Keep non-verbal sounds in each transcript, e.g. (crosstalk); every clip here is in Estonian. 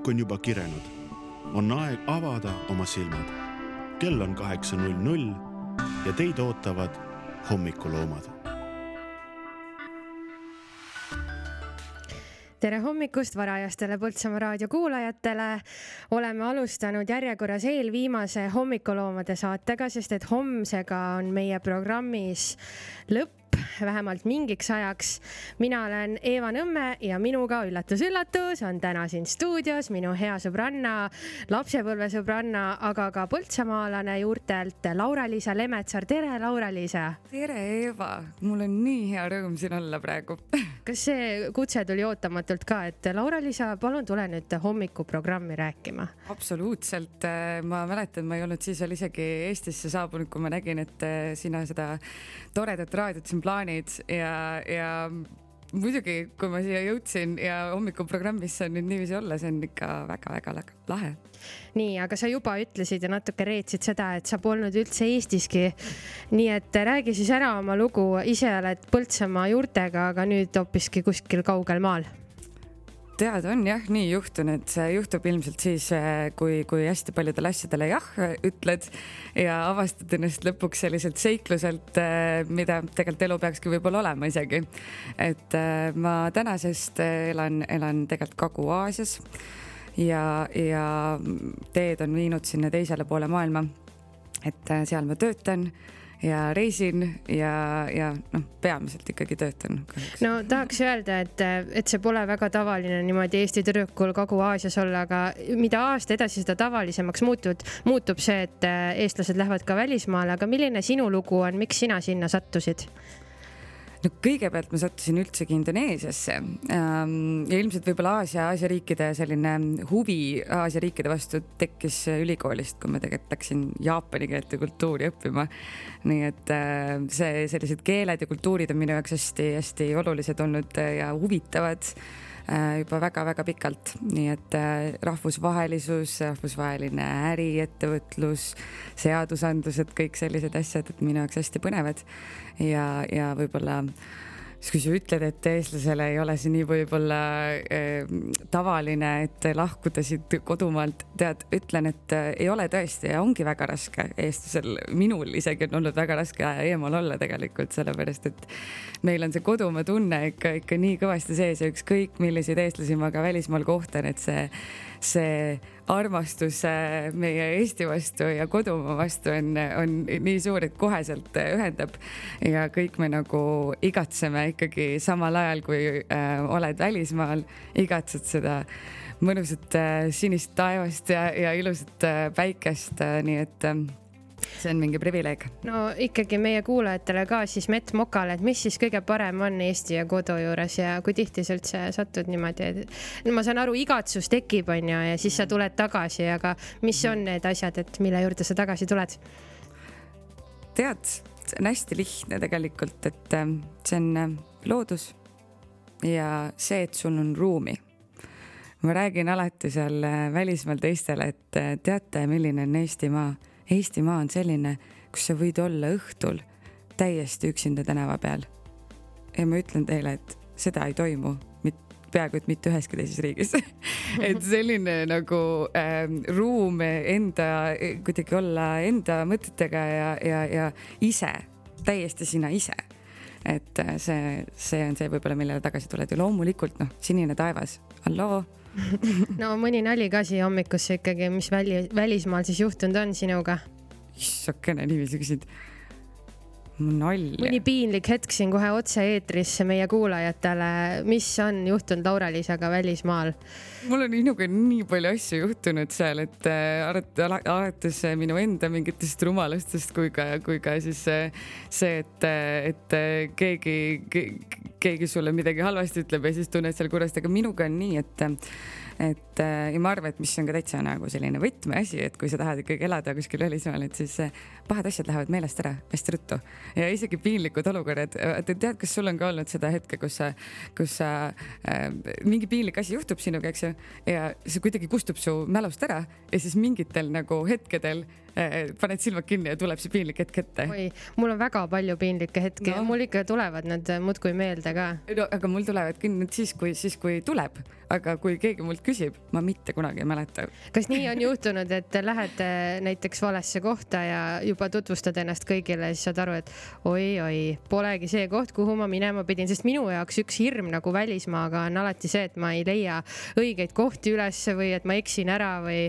õhk on juba kirenud. on aeg avada oma silmad. kell on kaheksa null null ja teid ootavad hommikuloomad. tere hommikust varajastele Põltsamaa raadio kuulajatele. oleme alustanud järjekorras eelviimase hommikuloomade saatega, sest et homsega on meie programmis lõpp vähemalt mingiks ajaks. mina olen Eeva Nõmme ja minuga üllatus-üllatus on täna siin stuudios minu hea sõbranna, lapsepõlvesõbranna, aga ka põltsamaalane juurtelt Laura-Liisa Lemetsar. tere, Laura-Liisa. tere, Eeva, mul on nii hea rõõm siin olla praegu (laughs) kas see kutse tuli ootamatult ka, et Laura-Liisa, palun tule nüüd hommikuprogrammi rääkima? absoluutselt, ma mäletan, ma ei olnud siis veel isegi Eestisse saabunud, kui ma nägin, et sina seda toredat raadiot siin plaanid ja, ja muidugi, kui ma siia jõudsin ja hommikuprogrammis saan nüüd niiviisi olla, see on ikka väga-väga lahe. nii, aga sa juba ütlesid ja natuke reetsid seda, et sa polnud üldse Eestiski. nii et räägi siis ära oma lugu, ise oled Põltsamaa juurtega, aga nüüd hoopiski kuskil kaugel maal tead, on jah nii juhtunud, see juhtub ilmselt siis, eh, kui, kui hästi paljudele asjadele jah ütled ja avastad ennast lõpuks selliselt seikluselt, eh, mida tegelikult elu peakski võib-olla olema isegi. et ma tänasest elan, elan tegelikult Kagu-Aasias ja, ja teed on viinud sinna teisele poole maailma. et seal ma töötan ja reisin ja, ja noh, peamiselt ikkagi töötan. no tahaks öelda, et, et see pole väga tavaline niimoodi Eesti tüdrukul Kagu-Aasias olla, aga mida aasta edasi, seda tavalisemaks muutud, muutub see, et eestlased lähevad ka välismaale, aga milline sinu lugu on, miks sina sinna sattusid? No kõigepealt ma sattusin üldsegi Indoneesiasse ähm, ja ilmselt võib-olla Aasia, Aasia riikide selline huvi Aasia riikide vastu tekkis ülikoolist, kui ma tegelikult läksin jaapani keelt ja kultuuri õppima. nii et äh, see, sellised keeled ja kultuurid on minu jaoks hästi-hästi olulised olnud ja huvitavad Äh, juba väga-väga pikalt, nii et äh, rahvusvahelisus, rahvusvaheline äri, ettevõtlus, seadusandlused, kõik sellised asjad, et minu jaoks hästi põnevad. Ja, ja võib-olla siis kui sa ütled, et eestlasele ei ole see nii võib-olla äh, tavaline, et lahkuda siit kodumaalt, tead, ütlen, et äh, ei ole tõesti ja ongi väga raske. Eestlasel, minul isegi on olnud väga raske eemal olla tegelikult, sellepärast et meil on see kodumaa tunne ikka, ikka nii kõvasti sees ja ükskõik milliseid eestlasi ma ka välismaal kohtan, et see, see armastus meie Eesti vastu ja kodumaa vastu on, on nii suur, et koheselt ühendab. ja kõik me nagu igatseme ikkagi samal ajal, kui äh, oled välismaal, igatsed seda mõnusat äh, sinist taevast ja, ja ilusat äh, päikest äh,, nii et äh, see on mingi privileeg. no ikkagi meie kuulajatele ka siis Mett Mokale, et mis siis kõige parem on Eesti ja kodu juures ja kui tihti sa üldse satud niimoodi, et no ma saan aru, igatsus tekib, on ju, ja siis sa tuled tagasi, aga mis on need asjad, et mille juurde sa tagasi tuled? tead, see on hästi lihtne tegelikult, et ähm, see on ähm, loodus ja see, et sul on ruumi ma räägin alati seal äh, välismaal teistele, et äh, teate, milline on Eestimaa Eestimaa on selline, kus sa võid olla õhtul täiesti üksinda tänava peal. ja ma ütlen teile, et seda ei toimu peaaegu et mitte üheski teises riigis (laughs) et selline nagu äh, ruum enda, kuidagi olla enda mõtetega ja, ja, ja ise, täiesti sina ise. et äh, see, see on see võib-olla, millele tagasi tuled ja loomulikult noh, sinine taevas, halloo (laughs) no mõni nali ka siia hommikusse ikkagi, mis väli, välismaal siis juhtunud on sinuga? issakene, niiviisi küsid. Nalja. mõni piinlik hetk siin kohe otse-eetris meie kuulajatele, mis on juhtunud Laura-Liisaga välismaal? mul on minuga nii palju asju juhtunud seal, et äh, alates minu enda mingitest rumalustest kui ka, kui ka siis äh, see, et, et äh, keegi, keegi sulle midagi halvasti ütleb ja siis tunned seal kurvasti, aga minuga on nii, et et äh, ja ma arvan, et mis on ka täitsa nagu selline võtmeasi, et kui sa tahad ikkagi elada kuskil välismaal, et siis äh, pahad asjad lähevad meelest ära hästi ruttu ja isegi piinlikud olukorrad. et tead, kas sul on ka olnud seda hetke, kus sa, kus sa äh,, mingi piinlik asi juhtub sinuga, eks ju, ja see kuidagi kustub su mälust ära ja siis mingitel nagu hetkedel paned silmad kinni ja tuleb see piinlik hetk ette. oi, mul on väga palju piinlikke hetki no., mul ikka tulevad need muudkui meelde ka. no aga mul tulevad küll nüüd siis, kui, siis kui tuleb, aga kui keegi mult küsib, ma mitte kunagi ei mäleta. kas nii on juhtunud, et lähed näiteks valesse kohta ja juba tutvustad ennast kõigile siis saad aru, et oi-oi, polegi see koht, kuhu ma minema pidin, sest minu jaoks üks hirm nagu välismaaga on alati see, et ma ei leia õigeid kohti ülesse või et ma eksin ära või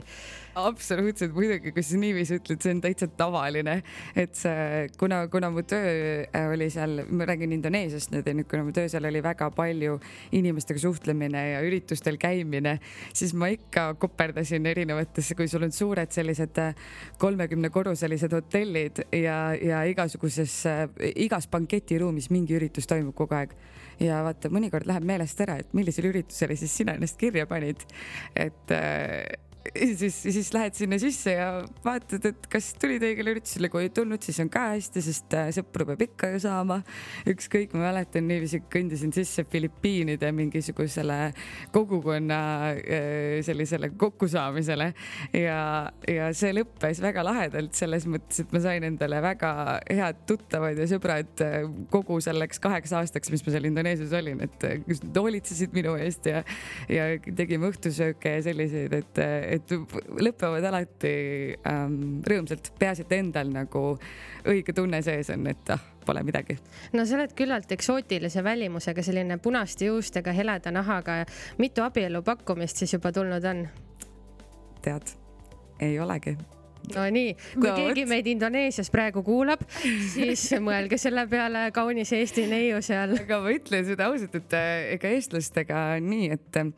absoluutselt muidugi, kui sa niiviisi ütled, see on täitsa tavaline, et see, kuna, kuna mu töö äh, oli seal, ma räägin Indoneesiast nüüd onju, kuna mu töö seal oli väga palju inimestega suhtlemine ja üritustel käimine, siis ma ikka koperdasin erinevatesse, kui sul on suured sellised äh, kolmekümne korruselised hotellid ja, ja igasuguses, äh, igas banketiruumis mingi üritus toimub kogu aeg ja vaata, mõnikord läheb meelest ära, et millisele üritusele siis sina ennast kirja panid. et (laughs) siis, siis lähed sinna sisse ja vaatad, et kas tulid õigele üritusele, kui ei tulnud, siis on ka hästi, sest äh, sõpru peab ikka ju saama. ükskõik, ma mäletan niiviisi kõndisin sisse Filipiinide mingisugusele kogukonna äh, sellisele kokkusaamisele ja, ja see lõppes väga lahedalt selles mõttes, et ma sain endale väga head tuttavad ja sõbrad äh, kogu selleks kaheks aastaks, mis ma seal Indoneesias olin, et hoolitsesid minu eest ja, ja tegime õhtusööke ja selliseid, et et lõpevad alati ähm, rõõmsalt, peaasi, et endal nagu õige tunne sees on, et ah, pole midagi. no sa oled küllalt eksootilise välimusega, selline punaste juustega, heleda nahaga. mitu abielu pakkumist siis juba tulnud on? tead, ei olegi no nii, kui no, keegi meid Indoneesias praegu kuulab, siis mõelge selle peale, kaunis Eesti neiu seal. aga ma ütlen seda ausalt, et äh, ega eestlastega on nii, et äh,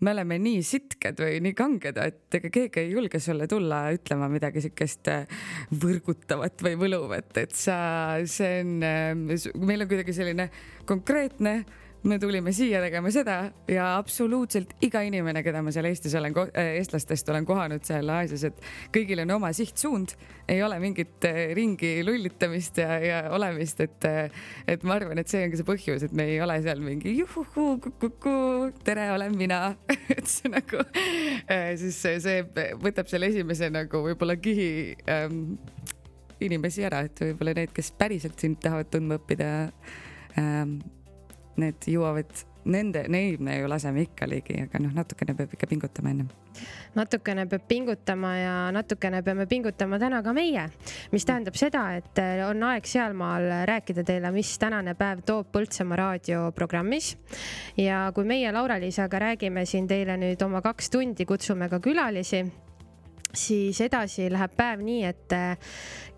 me oleme nii sitked või nii kanged, et ega keegi ei julge sulle tulla ütlema midagi siukest äh, võrgutavat või võluvat, et sa, see on, meil on kuidagi selline konkreetne me tulime siia tegema seda ja absoluutselt iga inimene, keda ma seal Eestis olen, äh, eestlastest olen kohanud seal Aasias, et kõigil on oma sihtsuund, ei ole mingit äh, ringi lullitamist ja, ja olemist, et, äh, et ma arvan, et see on ka see põhjus, et me ei ole seal mingi juhuhuu, kuku, tere, olen mina. (laughs) Et see nagu, siis see võtab selle esimese nagu võib-olla kihi ähm, inimesi ära, et võib-olla need, kes päriselt sind tahavad tundma õppida ähm, need jõuavad nende, neid me ju laseme ikka ligi, aga noh, natukene peab ikka pingutama ennem. natukene peab pingutama ja natukene peame pingutama täna ka meie, mis tähendab seda, et on aeg sealmaal rääkida teile, mis tänane päev toob Põltsamaa raadioprogrammis. ja kui meie Laura-Liisaga räägime siin teile nüüd oma kaks tundi, kutsume ka külalisi siis edasi läheb päev nii, et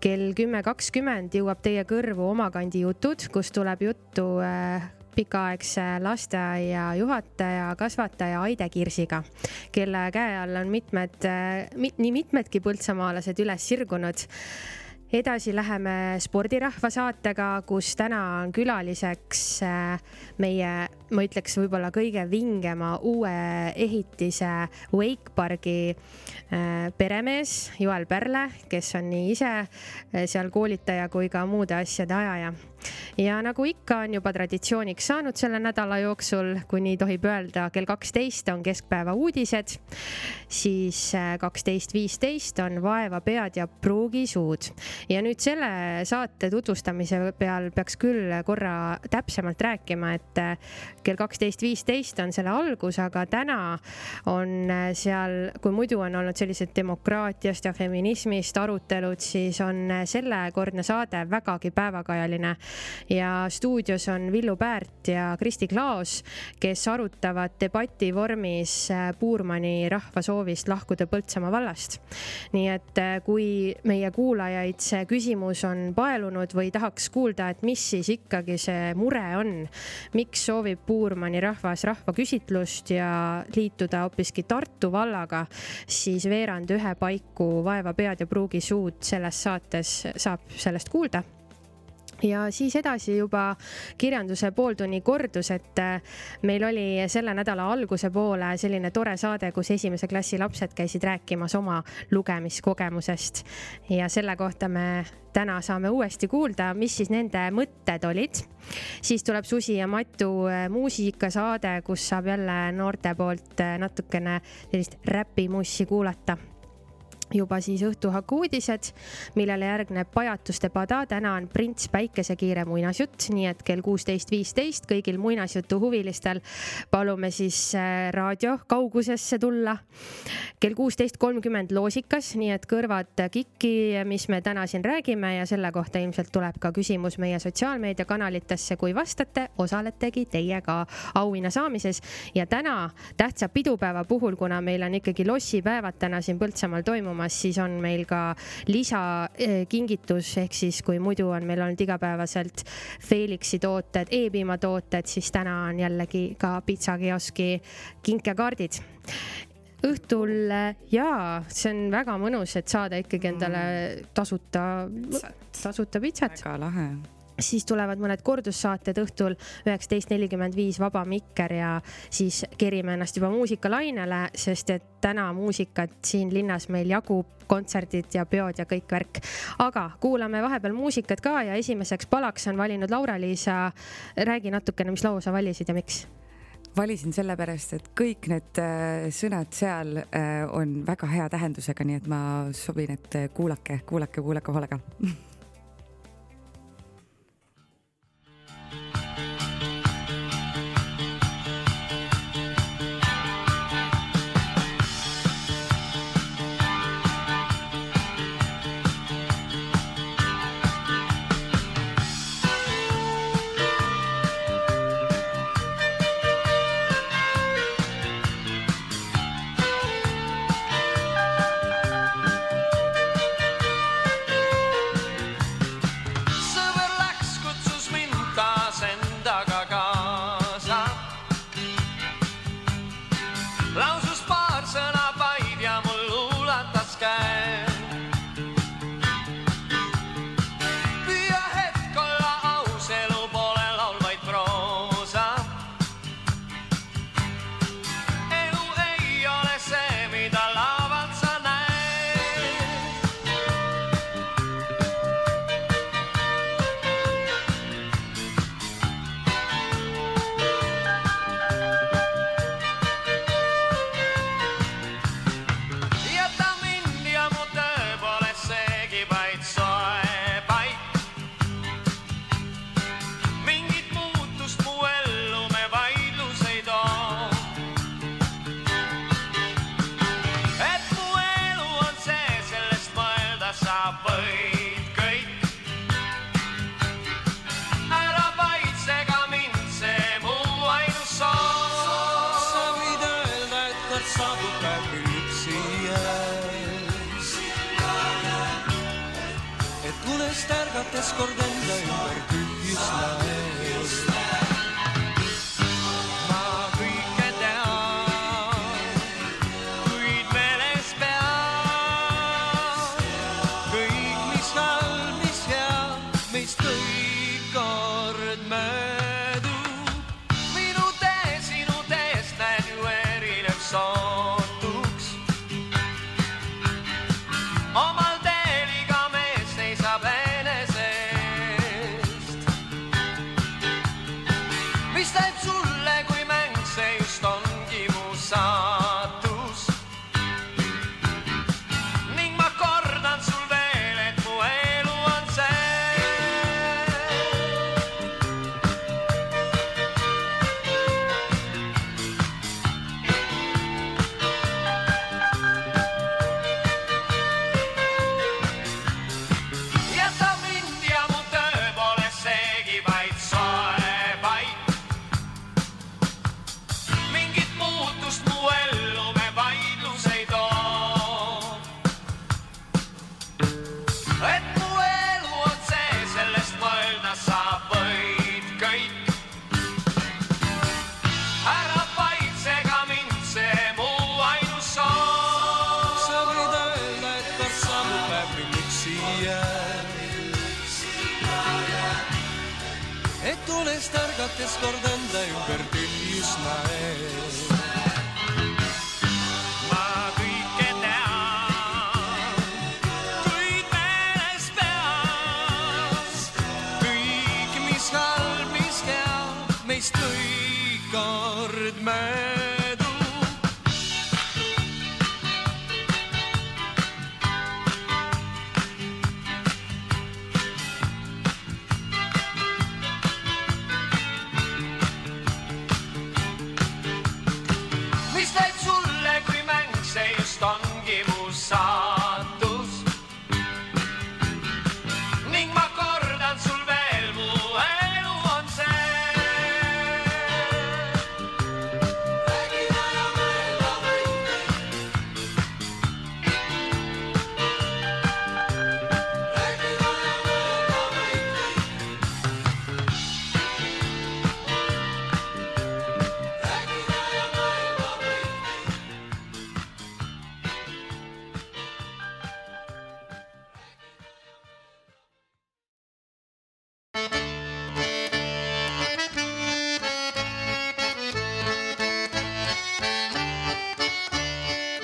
kell kümme kakskümmend jõuab teie kõrvu Omakandi jutud, kus tuleb juttu äh, pikaaegse lasteaia juhataja, kasvataja Aide Kirsiga, kelle käe all on mitmed mit,, nii mitmedki põltsamaalased üles sirgunud. Edasi läheme spordirahva saatega, kus täna on külaliseks äh, meie, ma ütleks võib-olla kõige vingema uue ehitise Wakepargi äh, peremees Joel Pärle, kes on nii ise äh, seal koolitaja kui ka muude asjade ajaja ja nagu ikka on juba traditsiooniks saanud selle nädala jooksul, kui nii tohib öelda, kell kaksteist on keskpäeva uudised, siis äh, kaksteist viisteist on Vaeva pead ja pruugisuud. Ja nüüd selle saate tutvustamise peal peaks küll korra täpsemalt rääkima, et äh, kell kaksteist viisteist on selle algus, aga täna on äh, seal, kui muidu on olnud sellised demokraatiast ja feminismist arutelud, siis on sellekordne saade vägagi päevakajaline ja stuudios on Villu Päärt ja Kristi Klaos, kes arutavad debati vormis äh, Puurmani rahva soovist lahkuda Põltsamaa vallast. nii et äh, kui meie kuulajaid see küsimus on paelunud või tahaks kuulda, et mis siis ikkagi see mure on, miks soovib Puurmani rahvas rahvaküsitlust ja liituda hoopiski Tartu vallaga, siis veerand ühe paiku Vaeva pead ja pruugi suud selles saates saab sellest kuulda ja siis edasi juba kirjanduse pooltunni kordus, et äh, meil oli selle nädala alguse poole selline tore saade, kus esimese klassi lapsed käisid rääkimas oma lugemiskogemusest ja selle kohta me täna saame uuesti kuulda, mis siis nende mõtted olid. siis tuleb Susi ja Matu äh, muusikasaade, kus saab jälle noorte poolt äh, natukene sellist räpimussi kuulata juba siis õhtuhaku uudised, millele järgneb Pajatuste pada. täna on Prints Päikesekiire muinasjutt, nii et kell kuusteist viisteist kõigil muinasjutu huvilistel palume siis äh, raadio kaugusesse tulla. kell kuusteist kolmkümmend loosikas, nii et kõrvad kikki, mis me täna siin räägime ja selle kohta ilmselt tuleb ka küsimus meie sotsiaalmeediakanalitesse. kui vastate, osaletegi teie ka auhinna saamises ja täna tähtsa pidupäeva puhul, kuna meil on ikkagi lossipäevad täna siin Põltsamaal toimumas, tulemas, siis on meil ka lisakingitus ehk siis kui muidu on meil olnud igapäevaselt Felixi tooted e, e-piimatooted, siis täna on jällegi ka pitsakioski kinkekaardid. Õhtul jaa, see on väga mõnus, et saada ikkagi endale tasuta, tasuta pitsat. väga lahe siis tulevad mõned kordussaated õhtul üheksateist nelikümmend viis Vaba Mikker ja siis kerime ennast juba muusikalainele, sest et täna muusikat siin linnas meil jagub, kontserdid ja peod ja kõik värk. aga kuulame vahepeal muusikat ka ja esimeseks palaks on valinud Laura-Liisa. räägi natukene, mis laulu sa valisid ja miks? valisin sellepärast, et kõik need äh, sõnad seal äh, on väga hea tähendusega, nii et ma sobin, et kuulake, kuulake, kuulake hoolega (laughs)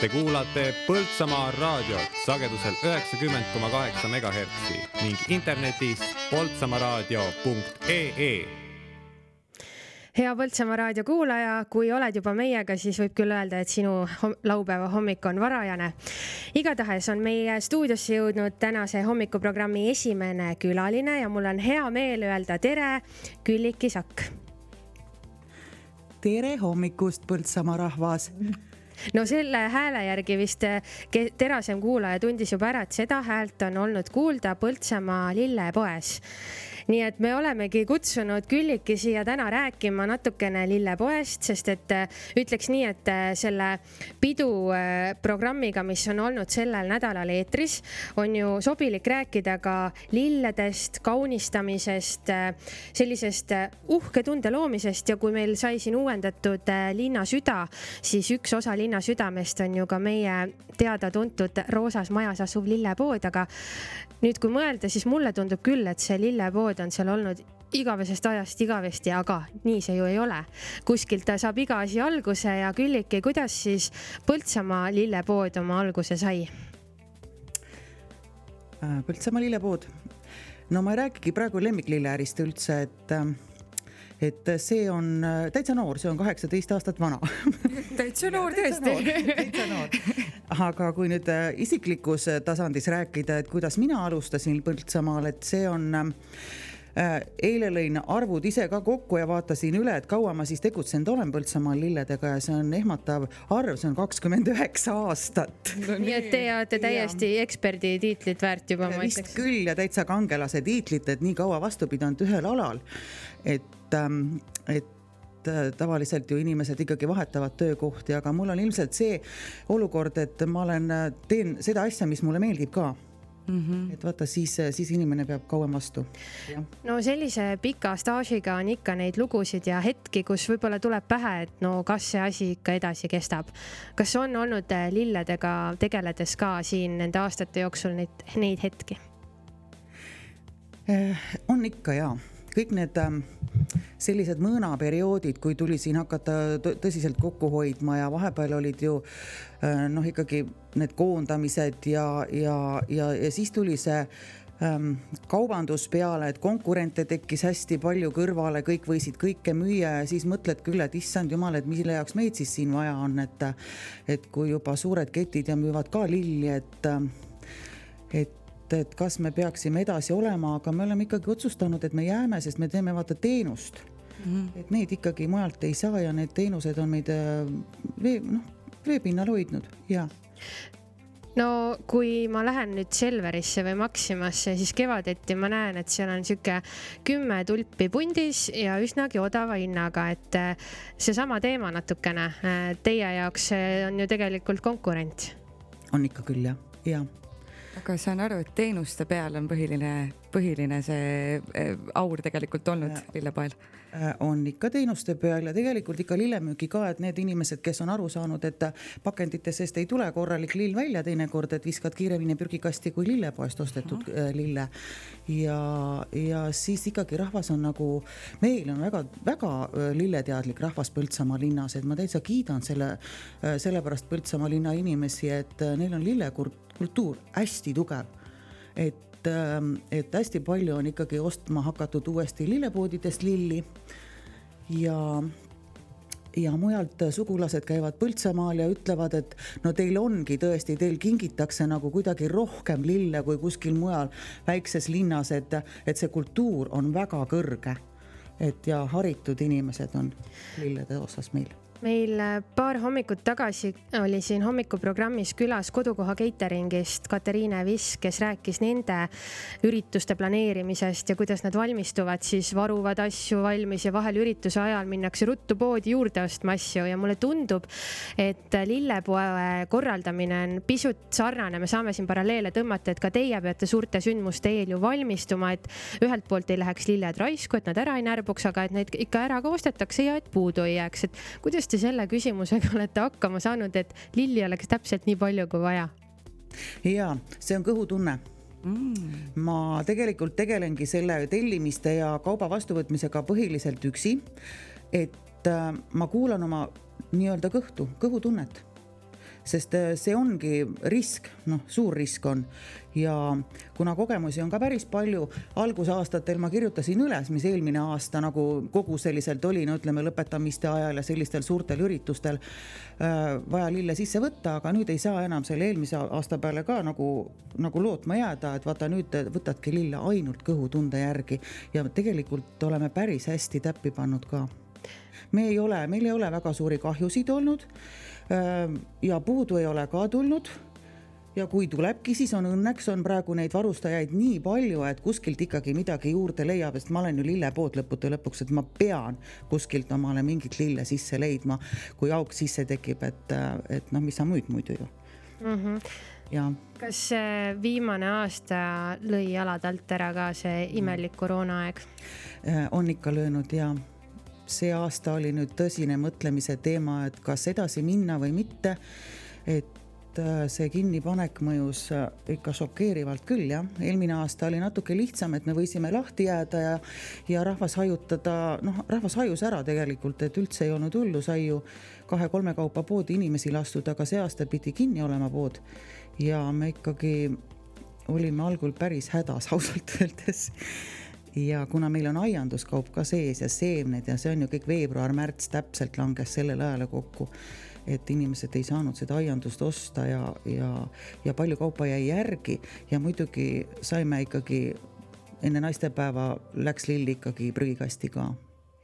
Te kuulate Põltsamaa raadiot sagedusel üheksakümmend koma kaheksa megahertsi ning internetis poltsamaaraadio.ee hea Põltsamaa raadio kuulaja, kui oled juba meiega, siis võib küll öelda, et sinu laupäeva hommik on varajane. igatahes on meie stuudiosse jõudnud tänase hommikuprogrammi esimene külaline ja mul on hea meel öelda tere, Külliki Sakk. tere hommikust, Põltsamaa rahvas no selle hääle järgi vist eh, terasem kuulaja tundis juba ära, et seda häält on olnud kuulda Põltsamaa lillepoes nii et me olemegi kutsunud Külliki siia täna rääkima natukene lillepoest, sest et äh, ütleks nii, et äh, selle pidu äh, mis on olnud sellel nädalal eetris, on ju sobilik rääkida ka lilledest, kaunistamisest, sellisest uhke tunde loomisest. Ja kui meil sai siin uuendatud linna süda, siis üks osa linna südamest on ju ka meie teada-tuntud Roosas majas asuv lillepood, aga nüüd, kui mõelda, siis mulle tundub küll, et see lillepood on seal olnud igavesest ajast igavesti, aga nii see ju ei ole. kuskilt saab iga asi alguse ja Külliki, kuidas siis Põltsamaa lillepood oma alguse sai? Äh, Põltsamaa lillepood, no ma ei räägigi praegu lemmiklilleärist üldse, et äh, et see on äh, täitsa noor, see on kaheksateist aastat vana (laughs) täitsa noor tõesti. täitsa noor, aga kui nüüd isiklikus tasandis rääkida, et kuidas mina alustasin Põltsamaal, et see on äh, eile lõin arvud ise ka kokku ja vaatasin üle, et kaua ma siis tegutsenud olen Põltsamaal lilledega ja see on ehmatav arv, see on kakskümmend üheksa aastat no,. nii et te olete täiesti ja. eksperdi tiitlit väärt juba, ma ütleks. küll ja täitsa kangelase tiitlit, et nii kaua vastu pidanud ühel alal. et et, ähm, et äh, tavaliselt ju inimesed ikkagi vahetavad töökohti, aga mul on ilmselt see olukord, et ma olen, äh, teen seda asja, mis mulle meeldib ka Mm -hmm. et vaata, siis, siis inimene peab kauem vastu. no sellise pika staažiga on ikka neid lugusid ja hetki, kus võib-olla tuleb pähe, et no kas see asi ikka edasi kestab. kas on olnud äh, lilledega tegeledes ka siin nende aastate jooksul neid, neid hetki? on ikka ja kõik need ähm, sellised mõõnaperioodid, kui tuli siin hakata tõsiselt kokku hoidma ja vahepeal olid ju äh, noh, ikkagi need koondamised ja, ja, ja, ja siis tuli see ähm, kaubandus peale, et konkurente tekkis hästi palju kõrvale, kõik võisid kõike müüa ja siis mõtled küll, et issand jumal, et mille jaoks meid siis siin vaja on, et, et kui juba suured ketid ja müüvad ka lilli, et, et et, et kas me peaksime edasi olema, aga me oleme ikkagi otsustanud, et me jääme, sest me teeme vaata teenust mm. -hmm. et neid ikkagi mujalt ei saa ja need teenused on meid äh, vee, noh, veepinnal hoidnud ja no kui ma lähen nüüd Selverisse või Maximasse, siis kevadeti ma näen, et seal on sihuke kümme tulpi pundis ja üsnagi odava hinnaga, et äh, seesama teema natukene äh, teie jaoks on ju tegelikult konkurent. on ikka küll jah, ja aga saan aru, et teenuste peal on põhiline, põhiline see eh, aur tegelikult olnud lillepoel Äh, on ikka teenuste peal ja tegelikult ikka lillemüügi ka, et need inimesed, kes on aru saanud, et pakendite seest ei tule korralik lill välja teinekord, et viskad kiiremini prügikasti kui lillepoest ostetud Aha. Äh, lille. ja, ja siis ikkagi rahvas on nagu, meil on väga-väga äh, lilleteadlik rahvas Põltsamaa linnas, et ma täitsa kiidan selle, sellepärast Põltsamaa linna inimesi, et neil on lillekultuur hästi tugev. Et et, ähm, et hästi palju on ikkagi ostma hakatud uuesti lillepoodidest lilli. Ja ja mujalt sugulased käivad Põltsamaal ja ütlevad, et no teil ongi tõesti, teil kingitakse nagu kuidagi rohkem lille kui kuskil mujal väikses linnas, et, et see kultuur on väga kõrge. et ja haritud inimesed on lillede osas meil meil äh, paar hommikut tagasi oli siin hommikuprogrammis külas kodukoha catering'ist Katariine Viss, kes rääkis nende ürituste planeerimisest ja kuidas nad valmistuvad, siis varuvad asju valmis ja vahel ürituse ajal minnakse ruttu poodi juurde ostma asju. Ja mulle tundub, et lillepoe korraldamine on pisut sarnane, me saame siin paralleele tõmmata, et ka teie peate suurte sündmuste eel ju valmistuma, et ühelt poolt ei läheks lilled raisku, et nad ära ei närbuks, aga et neid ikka ära ka ostetakse ja et puudu ei jääks, et kuidas te selle küsimusega (laughs) olete hakkama saanud, et lilli oleks täpselt nii palju kui vaja? ja see on kõhutunne mm.. ma tegelikult tegelengi selle tellimiste ja kauba vastuvõtmisega põhiliselt üksi. et äh, ma kuulan oma nii-öelda kõhtu, kõhutunnet sest äh, see ongi risk, noh, suur risk on. Ja kuna kogemusi on ka päris palju, algusaastatel ma kirjutasin üles, mis eelmine aasta nagu kogu selliselt oli, no ütleme lõpetamiste ajal ja sellistel suurtel üritustel äh, vaja lille sisse võtta, aga nüüd ei saa enam selle eelmise aasta peale ka nagu, nagu lootma jääda, et vaata nüüd võtadki lille ainult kõhutunde järgi. Ja tegelikult oleme päris hästi täppi pannud ka. Me ei ole, meil ei ole väga suuri kahjusid olnud. Ja puudu ei ole ka tulnud ja kui tulebki, siis on õnneks on praegu neid varustajaid nii palju, et kuskilt ikkagi midagi juurde leiab, sest ma olen ju lillepood lõppude lõpuks, et ma pean kuskilt omale mingit lille sisse leidma, kui auk sisse tekib, et, et noh, mis sa müüd muidu ju mm. -hmm. ja. kas viimane aasta lõi jalad alt ära ka see imelik koroonaaeg? on ikka löönud ja see aasta oli nüüd tõsine mõtlemise teema, et kas edasi minna või mitte. et äh, see kinnipanek mõjus äh, ikka šokeerivalt küll jah, eelmine aasta oli natuke lihtsam, et me võisime lahti jääda ja, ja rahvas hajutada, noh, rahvas hajus ära tegelikult, et üldse ei olnud hullu, sai ju kahe-kolme kaupa poodi inimesi lastud, aga see aasta pidi kinni olema pood. ja me ikkagi olime algul päris hädas (laughs) ausalt öeldes ja kuna meil on aianduskaup ka sees ja seemned ja see on ju kõik veebruar-märts täpselt langes sellele ajale kokku, et inimesed ei saanud seda aiandust osta ja, ja, ja palju kaupa jäi järgi. Ja muidugi saime ikkagi enne naistepäeva läks lill ikkagi prügikasti ka.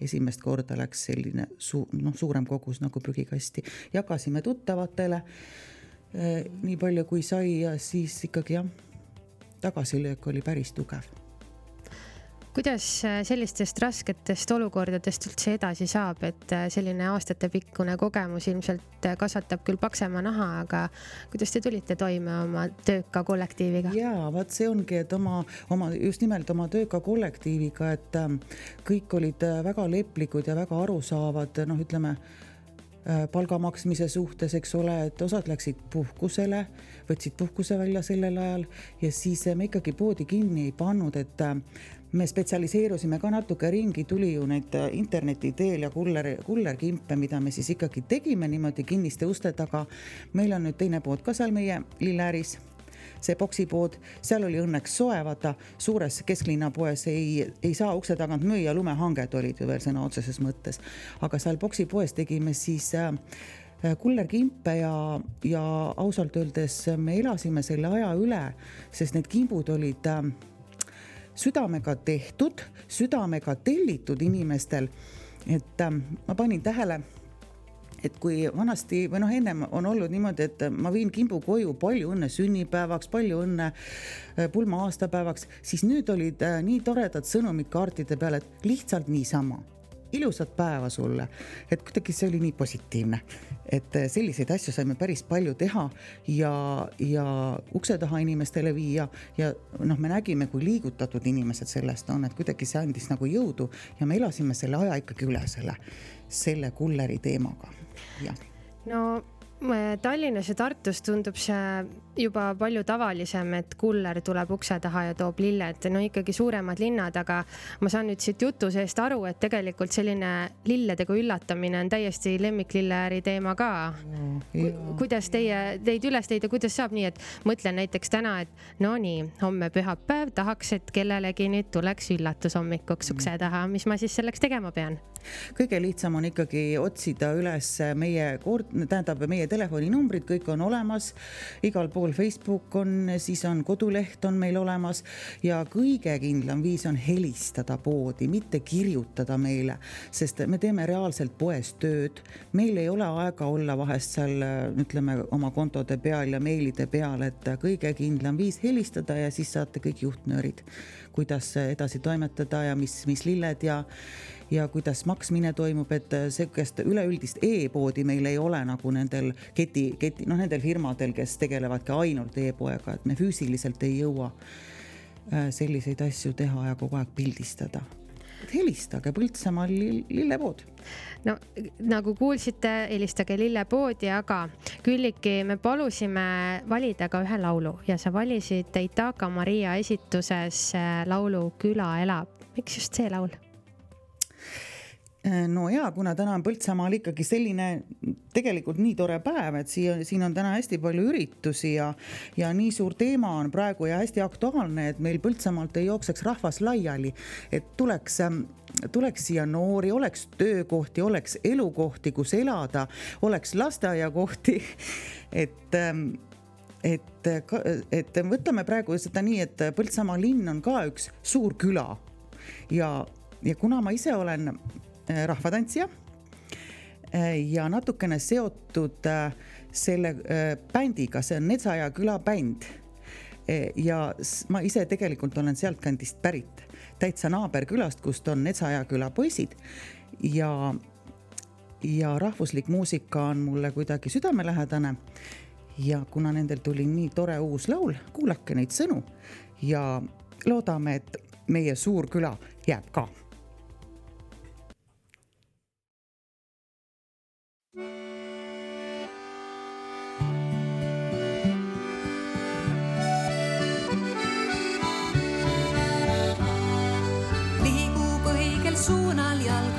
Esimest korda läks selline su-, noh, suurem kogus nagu prügikasti, jagasime tuttavatele eh, nii palju kui sai ja siis ikkagi jah, tagasilöök oli päris tugev kuidas äh, sellistest rasketest olukordadest üldse edasi saab, et äh, selline aastatepikkune kogemus ilmselt äh, kasvatab küll paksema naha, aga kuidas te tulite toime oma tööka kollektiiviga? ja vot see ongi, et oma, oma just nimelt oma tööka kollektiiviga, et ähm, kõik olid väga leplikud ja väga arusaavad, noh, ütleme palga maksmise suhtes, eks ole, et osad läksid puhkusele, võtsid puhkuse välja sellel ajal ja siis me ikkagi poodi kinni ei pannud, et me spetsialiseerusime ka natuke ringi, tuli ju neid äh, interneti teel ja kuller, kullerkimpe, mida me siis ikkagi tegime niimoodi kinniste uste taga. meil on nüüd teine pood ka seal meie lilleäris see poksipood, seal oli õnneks soe, vaata suures kesklinna poes ei, ei saa ukse tagant müüa, lumehanged olid ju veel sõna otseses mõttes. aga seal poksipoes tegime siis äh, kullerkimpe ja, ja ausalt öeldes me elasime selle aja üle, sest need kimbud olid äh, südamega tehtud, südamega tellitud inimestel. et äh, ma panin tähele et kui vanasti või noh, ennem on olnud niimoodi, et ma viin kimbu koju, palju õnne sünnipäevaks, palju õnne äh, pulma aastapäevaks, siis nüüd olid äh, nii toredad sõnumid kaartide peal, et lihtsalt niisama ilusat päeva sulle. et kuidagi see oli nii positiivne, et eh, selliseid asju saime päris palju teha ja, ja ukse taha inimestele viia ja noh, me nägime, kui liigutatud inimesed sellest on, et kuidagi see andis nagu jõudu ja me elasime selle aja ikkagi üle selle, selle kulleri teemaga, jah. no Tallinnas ja Tartus tundub see juba palju tavalisem, et kuller tuleb ukse taha ja toob lilled, no ikkagi suuremad linnad, aga ma saan nüüd siit jutu seest aru, et tegelikult selline lilledega üllatamine on täiesti lemmiklilleäri teema ka. Ku,. kuidas teie, teid üles leida, kuidas saab nii, et mõtlen näiteks täna, et no nii, homme pühapäev, tahaks, et kellelegi nüüd tuleks üllatus hommikuks ukse taha, mis ma siis selleks tegema pean? kõige lihtsam on ikkagi otsida üles meie, tähendab meie telefoninumbrid, kõik on olemas. Igal pool pool Facebook on, siis on koduleht on meil olemas ja kõige kindlam viis on helistada poodi, mitte kirjutada meile, sest me teeme reaalselt poes tööd. meil ei ole aega olla vahest seal ütleme oma kontode peal ja meilide peal, et kõige kindlam viis helistada ja siis saate kõik juhtnöörid, kuidas edasi toimetada ja mis, mis lilled ja ja kuidas maksmine toimub, et äh, sihukest üleüldist e-poodi meil ei ole nagu nendel keti, keti, noh, nendel firmadel, kes tegelevadki ainult e-poega, et me füüsiliselt ei jõua äh, selliseid asju teha ja kogu aeg pildistada helistage Põltsamaa lillepood. no nagu kuulsite, helistage lillepoodi, aga Külliki, me palusime valida ka ühe laulu ja sa valisid Itaka Maria esituses äh, laulu Küla elab. miks just see laul? No ja kuna täna on Põltsamaal ikkagi selline tegelikult nii tore päev, et siia, siin on täna hästi palju üritusi ja, ja nii suur teema on praegu ja hästi aktuaalne, et meil Põltsamaalt ei jookseks rahvas laiali, et tuleks ähm, tuleks siia noori, oleks töökohti, oleks elukohti, kus elada, oleks lasteaiakohti. (laughs) et, ähm, et, et võtame praegu seda nii, et Põltsamaa linn on ka üks suur küla ja, ja kuna ma ise olen rahvatantsija äh, ja natukene seotud äh, selle bändiga, see on Netsaja küla bänd. ja ma ise tegelikult olen sealtkandist pärit, täitsa naaberkülast, kust on Netsaja küla poisid ja, ja rahvuslik muusika on mulle kuidagi südamelähedane. ja kuna nendel tuli nii tore uus laul, kuulake neid sõnu ja loodame, et meie suur küla jääb ka suunal jalg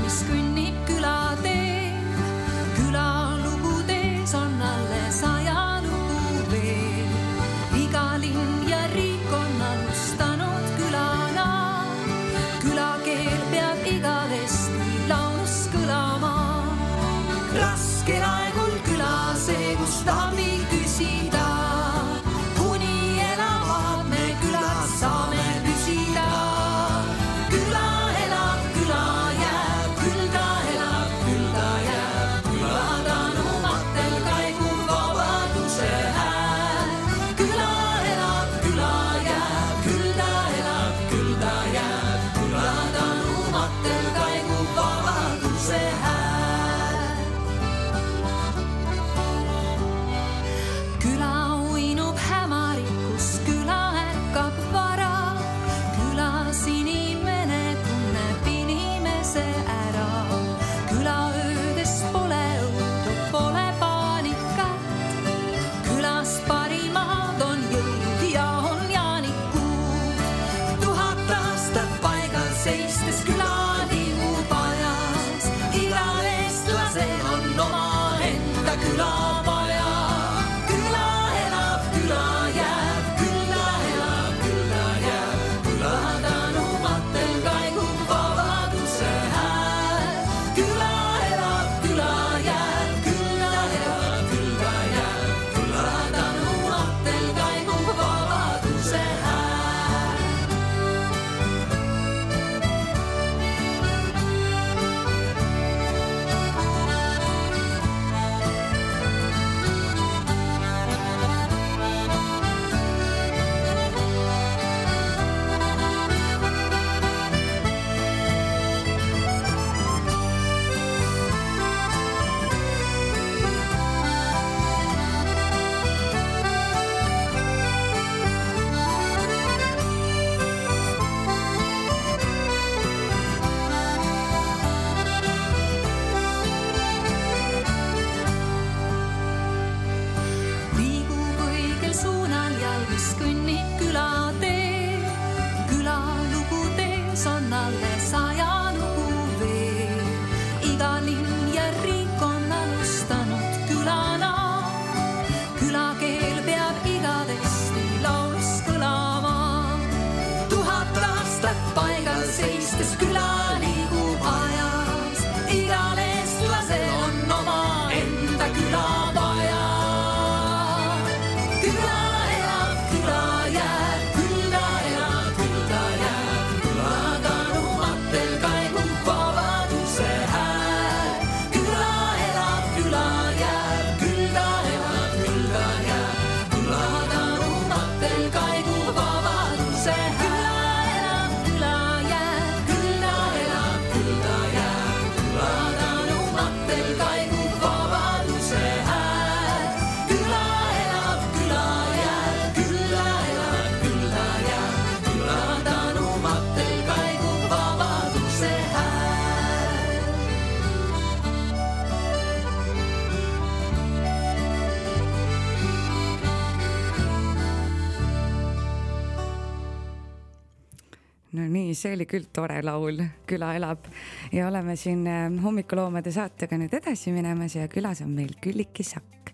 see oli küll tore laul, Küla elab ja oleme siin äh, hommikuloomade saatega nüüd edasi minemas ja külas on meil Külliki Sakk.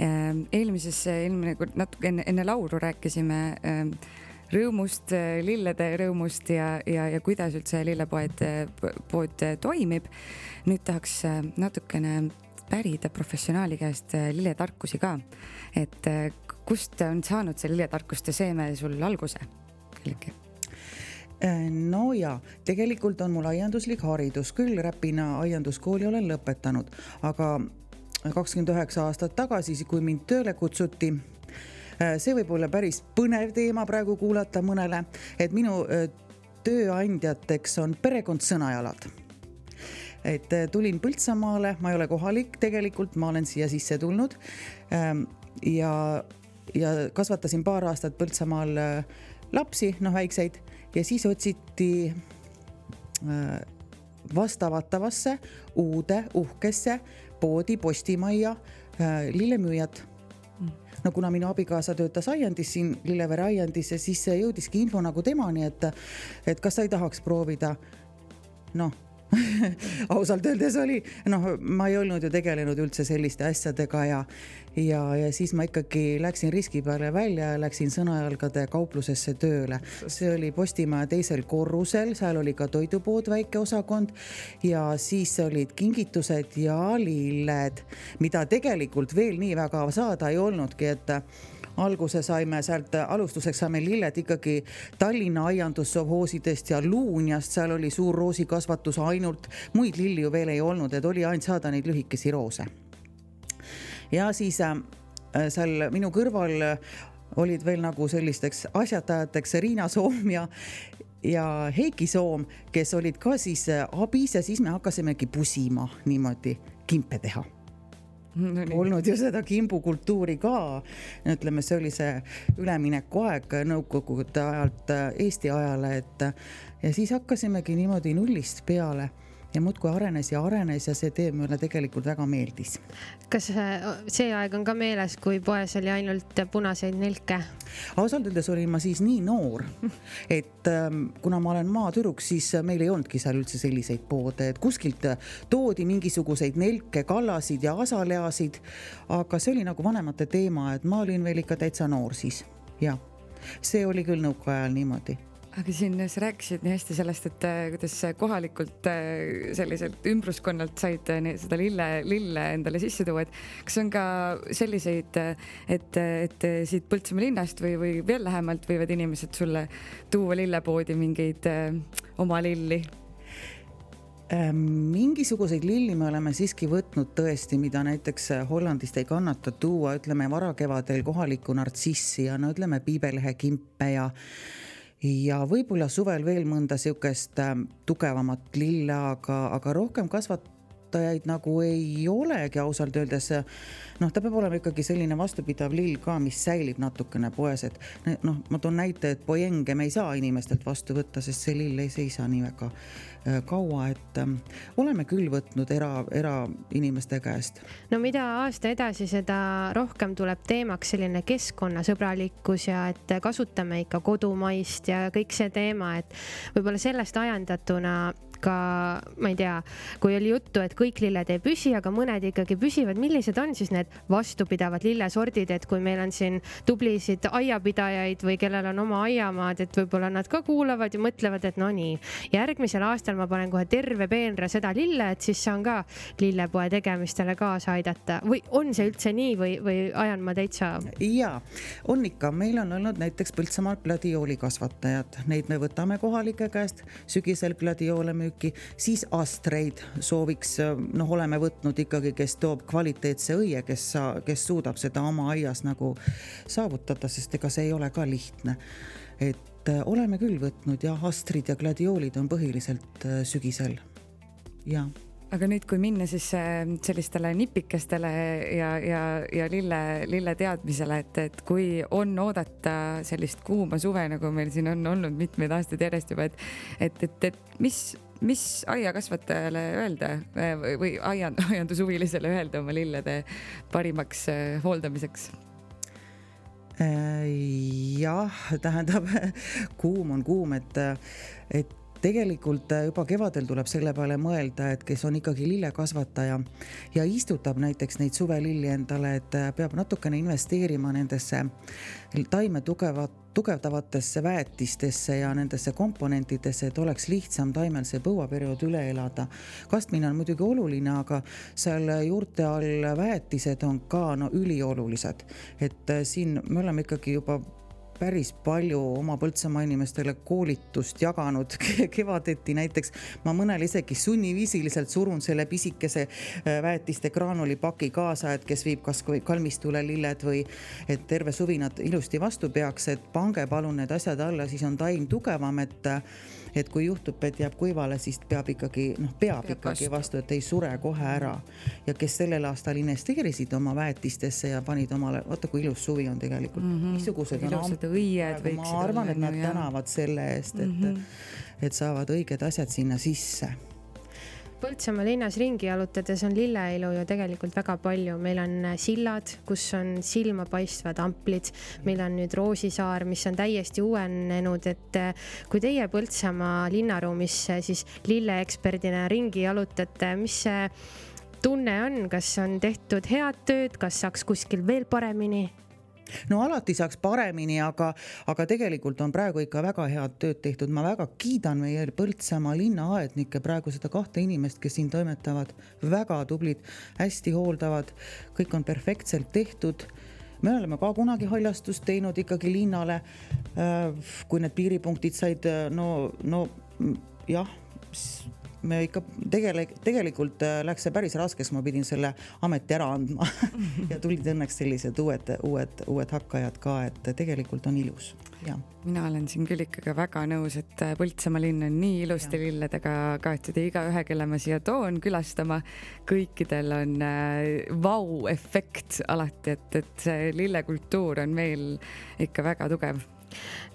Ähm, eelmises, eelmine kord natuke enne, enne laulu rääkisime ähm, rõõmust, lillede rõõmust ja, ja, ja kuidas üldse lillepoed, pood toimib. nüüd tahaks äh, natukene pärida professionaali käest äh, lilletarkusi ka, et kust on saanud see lilletarkuste seeme sul alguse, Külliki? Äh, no ja tegelikult on mul aianduslik haridus, küll Räpina aianduskooli olen lõpetanud, aga kakskümmend üheksa aastat tagasi, kui mind tööle kutsuti, äh, see võib olla päris põnev teema praegu kuulata mõnele, et minu äh, tööandjateks on perekond Sõnajalad et tulin Põltsamaale, ma ei ole kohalik tegelikult, ma olen siia sisse tulnud. Ähm, ja, ja kasvatasin paar aastat Põltsamaal lapsi, noh väikseid ja siis otsiti äh, vastavatavasse uude uhkesse poodi Postimajja äh, lillemüüjat no kuna minu abikaasa töötas aiandis siin Lillevere aiandis ja siis jõudiski info nagu temani, et, et kas sa ei tahaks proovida. noh (laughs) ausalt öeldes oli, noh, ma ei olnud ju tegelenud üldse selliste asjadega ja, ja, ja siis ma ikkagi läksin riski peale välja ja läksin Sõnajalgade kauplusesse tööle. see oli Postimaja teisel korrusel, seal oli ka toidupood, väike osakond ja siis olid kingitused ja lilled, mida tegelikult veel nii väga saada ei olnudki, et alguse saime sealt, alustuseks saime lilled ikkagi Tallinna aiandussovhoosidest ja Luunjast, seal oli suur roosikasvatus ainult, muid lilli ju veel ei olnud, et oli ainult saada neid lühikesi roose. ja siis äh, seal minu kõrval olid veel nagu sellisteks asjatajateks Riina Soom ja, ja Heiki Soom, kes olid ka siis äh, abis ja siis me hakkasimegi pusima niimoodi kimpe teha no, olnud ju seda kimbukultuuri ka. ütleme, see oli see üleminekuaeg nõukogude ajalt Eesti ajale, et ja siis hakkasimegi niimoodi nullist peale ja muudkui arenes ja arenes ja see tee mulle tegelikult väga meeldis. kas see aeg on ka meeles, kui poes oli ainult punaseid nelke? ausalt öeldes olin ma siis nii noor, et ähm, kuna ma olen maatüdruk, siis meil ei olnudki seal üldse selliseid poode, et kuskilt toodi mingisuguseid nelke, kallasid ja asaleasid. aga see oli nagu vanemate teema, et ma olin veel ikka täitsa noor siis, jah. see oli küll nõukaajal niimoodi aga siin sa rääkisid nii hästi sellest, et äh, kuidas kohalikult äh, selliselt ümbruskonnalt said äh, seda lille, lille endale sisse tuua, et kas on ka selliseid, et, et siit Põltsamaa linnast või, või veel lähemalt võivad inimesed sulle tuua lillepoodi mingeid oma lilli? Ähm, mingisuguseid lilli me oleme siiski võtnud tõesti, mida näiteks Hollandist ei kannata tuua, ütleme varakevadel kohalikku nartsissi ja no ütleme piibelehekimpe ja ja võib-olla suvel veel mõnda sihukest ähm, tugevamat lille, aga, aga rohkem kasvatajaid nagu ei olegi ausalt öeldes. noh, ta peab olema ikkagi selline vastupidav lill ka, mis säilib natukene poes, et noh, ma toon näite, et poenge me ei saa inimestelt vastu võtta, sest see lill ei seisa nii väga Äh, kaua, et ähm, oleme küll võtnud era, erainimeste käest. no mida aasta edasi, seda rohkem tuleb teemaks selline keskkonnasõbralikkus ja et kasutame ikka kodumaist ja kõik see teema, et võib-olla sellest ajendatuna ka, ma ei tea, kui oli juttu, et kõik lilled ei püsi, aga mõned ikkagi püsivad, millised on siis need vastupidavad lillesordid, et kui meil on siin tublisid aiapidajaid või kellel on oma aiamaad, et võib-olla nad ka kuulavad ja mõtlevad, et no nii, järgmisel aastal ma panen kohe terve peenra seda lille, et siis saan ka lillepoe tegemistele kaasa aidata. Või on see üldse nii või, või ajan ma täitsa? ja on ikka, meil on olnud näiteks Põltsamaal gladiooli kasvatajad, neid me võtame kohalike käest, sügisel gladioole müüme müüki, siis astreid sooviks, noh, oleme võtnud ikkagi, kes toob kvaliteetse õie, kes sa, kes suudab seda oma aias nagu saavutada, sest ega see ei ole ka lihtne. et äh, oleme küll võtnud jah, astrid ja gladioolid on põhiliselt äh, sügisel, jah aga nüüd, kui minna siis äh, sellistele nipikestele ja, ja, ja lille, lille teadmisele, et, et kui on oodata sellist kuuma suve, nagu meil siin on olnud mitmeid aastaid järjest juba, et, et, et, et mis, mis aiakasvatajale öelda või, või aiand, aiandushuvilisele öelda oma lillede parimaks äh, hooldamiseks? jah, tähendab (laughs) kuum on kuum, et, et tegelikult äh, juba kevadel tuleb selle peale mõelda, et kes on ikkagi lillekasvataja ja istutab näiteks neid suvelilli endale, et äh, peab natukene investeerima nendesse taime tugevat tugevdavatesse väetistesse ja nendesse komponentidesse, et oleks lihtsam taimel see põuaperiood üle elada. kastmine on muidugi oluline, aga seal juurte all väetised on ka no üliolulised, et äh, siin me oleme ikkagi juba päris palju oma Põltsamaa inimestele koolitust jaganud (laughs) kevadeti näiteks. ma mõnele isegi sunniviisiliselt surun selle pisikese äh, väetiste graanulipaki kaasa, et kes viib kasvõi kalmistule lilled või et terve suvi nad ilusti vastu peaks, et pange palun need asjad alla, siis on taim tugevam, et et kui juhtub, et jääb kuivale, siis peab ikkagi noh, peab, ikkagi vastu. et ei sure kohe ära. ja kes sellel aastal investeerisid oma väetistesse ja panid omale, vaata kui ilus suvi on tegelikult mm. -hmm. missugused on ilusad õied võiksid olla. ma arvan, et nad tänavad selle eest, et mm, -hmm. et saavad õiged asjad sinna sisse Põltsamaa linnas ringi jalutades on lilleilu ju tegelikult väga palju, meil on äh, sillad, kus on silmapaistvad amplid, meil on nüüd Roosisaar, mis on täiesti uuenenud, et äh, kui teie Põltsamaa linnaruumis äh, siis lilleeksperdina ringi jalutate, mis see tunne on, kas on tehtud head tööd, kas saaks kuskil veel paremini? No alati saaks paremini, aga, aga tegelikult on praegu ikka väga head tööd tehtud, ma väga kiidan meie Põltsamaa linnaaednikke, praegu seda kahte inimest, kes siin toimetavad, väga tublid, hästi hooldavad, kõik on perfektselt tehtud me oleme ka kunagi haljastust teinud ikkagi linnale. Äh, kui need piiripunktid said, no, no jah me ikka tegele-, tegelikult äh, läks see päris raskeks, ma pidin selle ameti ära andma. (laughs) Ja tulid õnneks sellised uued, uued, uued hakkajad ka, et tegelikult on ilus, ja. mina olen siin küll ikkagi väga nõus, et äh, Põltsamaa linn on nii ilusti lilledega kaetud ja igaühe, kelle ma siia toon külastama, kõikidel on äh, vau-efekt alati, et, et see lillekultuur on meil ikka väga tugev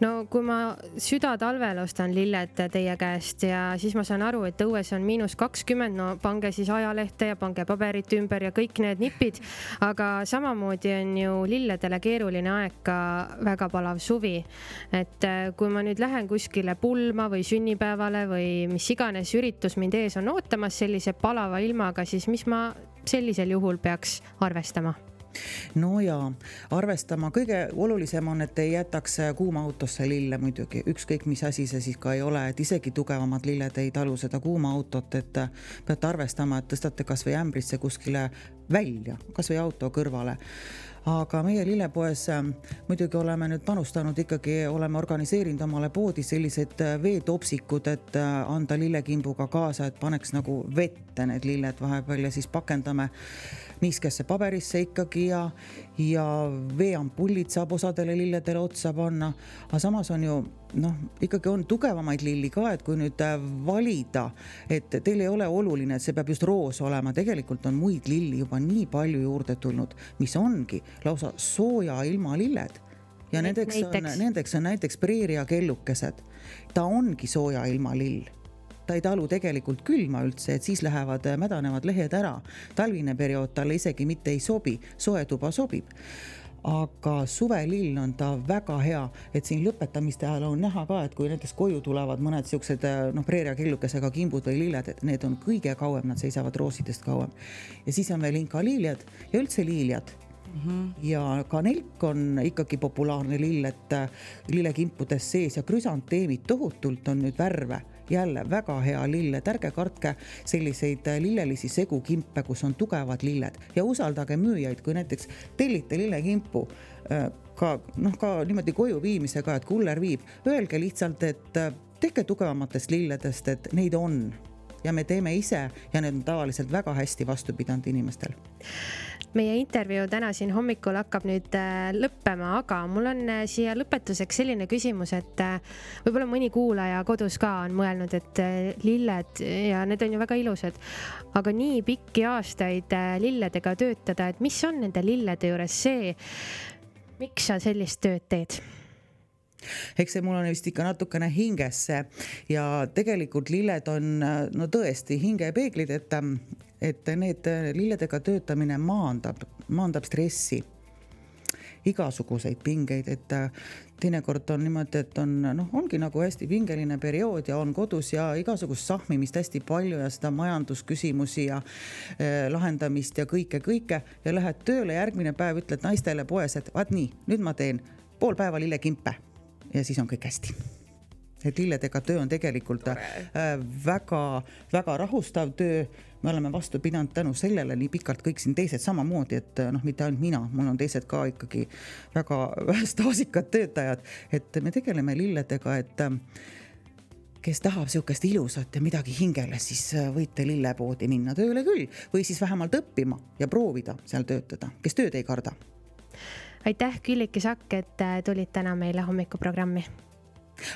no kui ma südatalvel ostan lilled teie käest ja siis ma saan aru, et õues on miinus kakskümmend, no pange siis ajalehte ja pange paberit ümber ja kõik need nipid. aga samamoodi on ju lilledele keeruline aeg ka väga palav suvi. et äh, kui ma nüüd lähen kuskile pulma või sünnipäevale või mis iganes üritus mind ees on ootamas sellise palava ilmaga, siis mis ma sellisel juhul peaks arvestama? No ja arvestama, kõige olulisem on, et ei jätaks kuuma autosse lille muidugi, ükskõik mis asi see siis ka ei ole, et isegi tugevamad lilled ei talu seda kuuma autot, et peate arvestama, et tõstate kasvõi ämbrisse kuskile välja, kasvõi auto kõrvale aga meie lillepoes muidugi oleme nüüd panustanud ikkagi, oleme organiseerinud omale poodi sellised veetopsikud, et anda lillekimbuga kaasa, et paneks nagu vette need lilled vahepeal ja siis pakendame niiskesse paberisse ikkagi ja, ja veeampullid saab osadele lilledele otsa panna. aga samas on ju noh, ikkagi on tugevamaid lilli ka, et kui nüüd äh, valida, et teil ei ole oluline, et see peab just roos olema, tegelikult on muid lilli juba nii palju juurde tulnud, mis ongi lausa sooja ilma lilled. Ja nendeks on, nendeks on näiteks preeria kellukesed. ta ongi sooja ilma lill. Ta ei talu tegelikult külma üldse, et siis lähevad äh, mädanevad lehed ära. talvine periood talle isegi mitte ei sobi, soe tuba sobib aga suvelill on ta väga hea, et siin lõpetamiste ajal on näha ka, et kui näiteks koju tulevad mõned siuksed äh, noh, preeriakillukesega kimbud või lilled, et need on kõige kauem, nad seisavad roosidest kauem. ja siis on veel inkaliiliad ja üldse liiliad Mm -hmm. ja ka nelk on ikkagi populaarne lill, et äh, lillekimpudes sees ja krüsanteemid tohutult on nüüd värve jälle väga hea lill, et ärge kartke selliseid äh, lillelisi segukimpe, kus on tugevad lilled. Ja usaldage müüjaid, kui näiteks tellite lillekimpu äh, ka noh, ka niimoodi koju viimisega, et kuller viib, öelge lihtsalt, et äh, tehke tugevamatest lilledest, et neid on. Ja me teeme ise ja need on tavaliselt väga hästi vastu pidanud inimestel meie intervjuu täna siin hommikul hakkab nüüd äh, lõppema, aga mul on äh, siia lõpetuseks selline küsimus, et äh, võib-olla mõni kuulaja kodus ka on mõelnud, et lilled ja need on ju väga ilusad, aga nii pikki aastaid lilledega töötada, et mis on nende lillede juures see, miks sa sellist tööd teed? eks see mul on vist ikka natukene hingesse ja tegelikult lilled on no tõesti hingepeeglid, et et need lilledega töötamine maandab, maandab stressi. igasuguseid pingeid, et teinekord on niimoodi, et on noh, ongi nagu hästi pingeline periood ja on kodus ja igasugust sahmimist hästi palju ja seda majandusküsimusi ja eh, lahendamist ja kõike, kõike. Ja lähed tööle, järgmine päev ütled naistele poes, et vaat nii, nüüd ma teen pool päeva lillekimpe ja siis on kõik hästi et lilledega töö on tegelikult väga-väga äh, rahustav töö. me oleme vastu pidanud tänu sellele nii pikalt kõik siin teised samamoodi, et äh, noh, mitte ainult mina, mul on teised ka ikkagi väga (laughs) staažikad töötajad, et me tegeleme lilledega, et äh, kes tahab sihukest ilusat ja midagi hingele, siis võite lillepoodi minna tööle küll või siis vähemalt õppima ja proovida seal töötada, kes tööd ei karda. aitäh, Külliki Sakk, et tulid täna meile hommikuprogrammi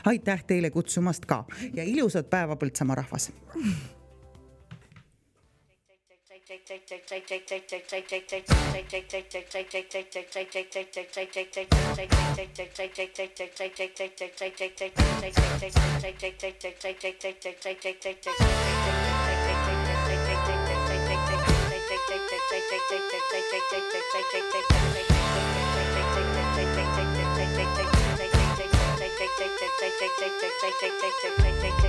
aitäh teile kutsumast ka ja ilusat päeva, Põltsamaa rahvas. (laughs) kõditasid naba, sina oled mängust vaba. hiired kõditasid naba,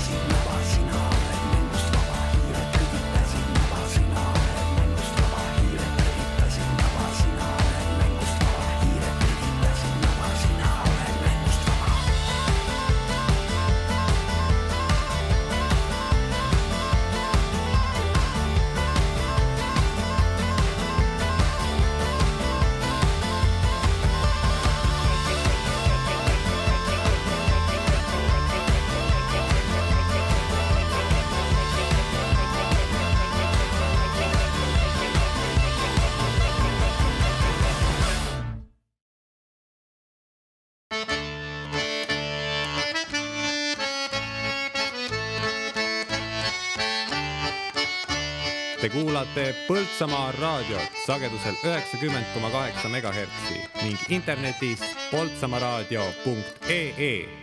sina kuulate Põltsamaa raadiot sagedusel üheksakümmend koma kaheksa megahertsi ning internetis poltsamaaraadio.ee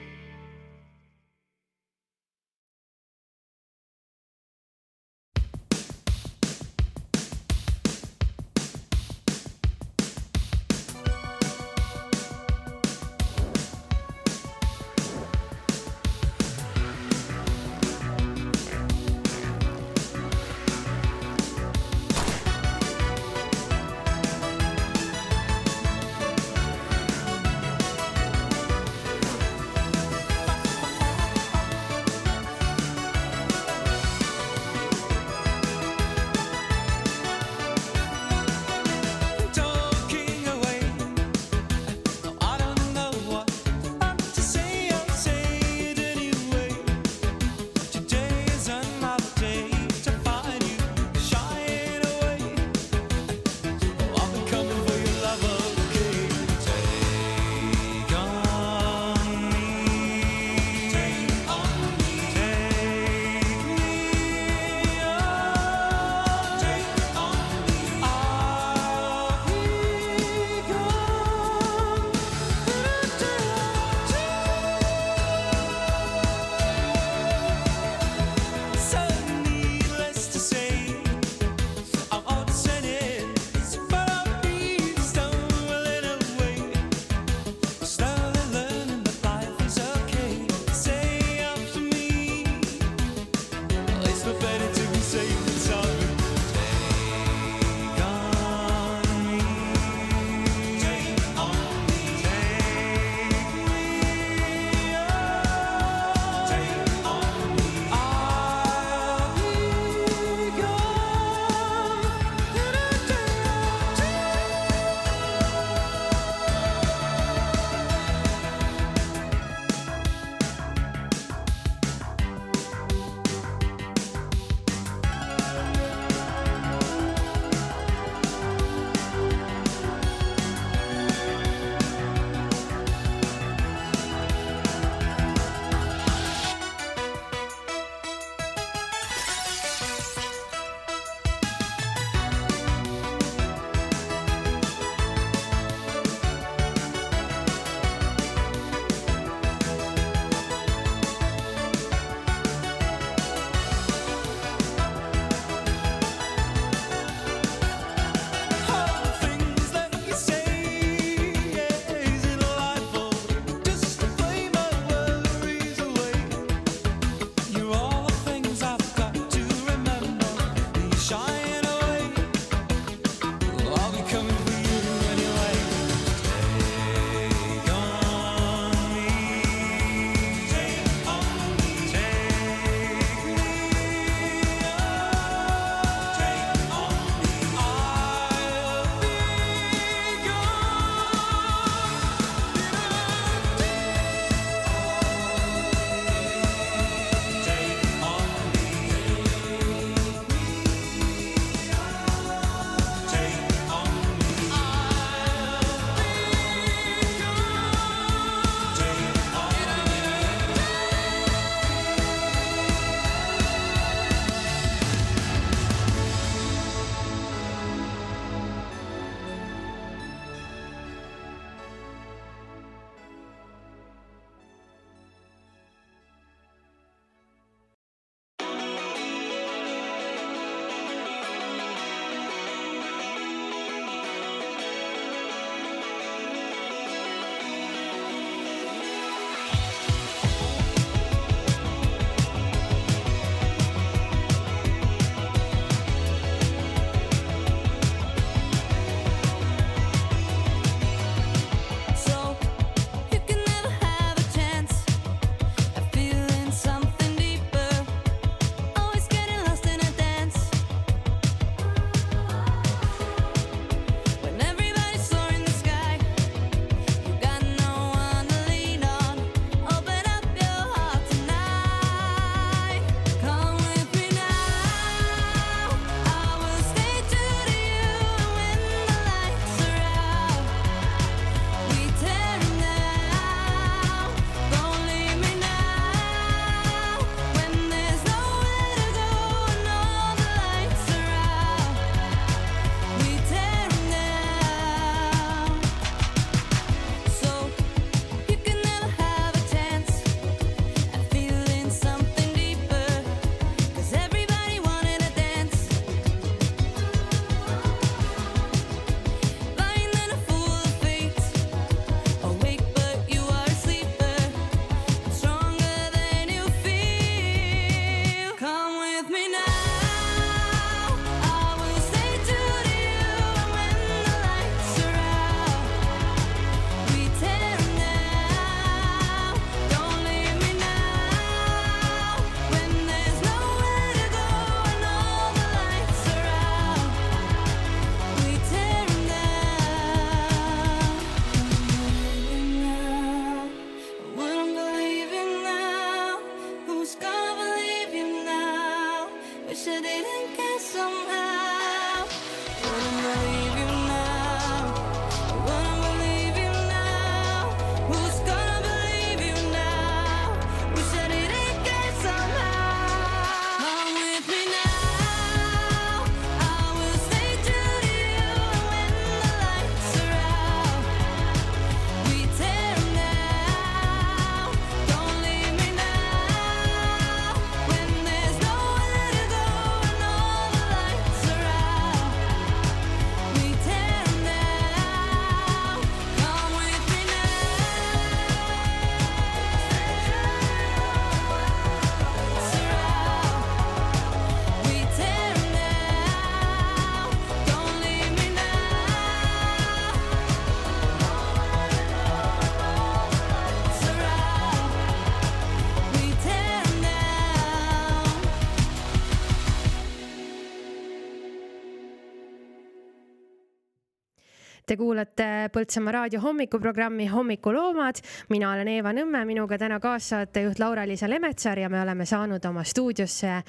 kuulate Põltsamaa raadio hommikuprogrammi Hommikuloomad. mina olen Eeva Nõmme, minuga täna kaassaatejuht Laura-Liisa Lemetsar ja me oleme saanud oma stuudiosse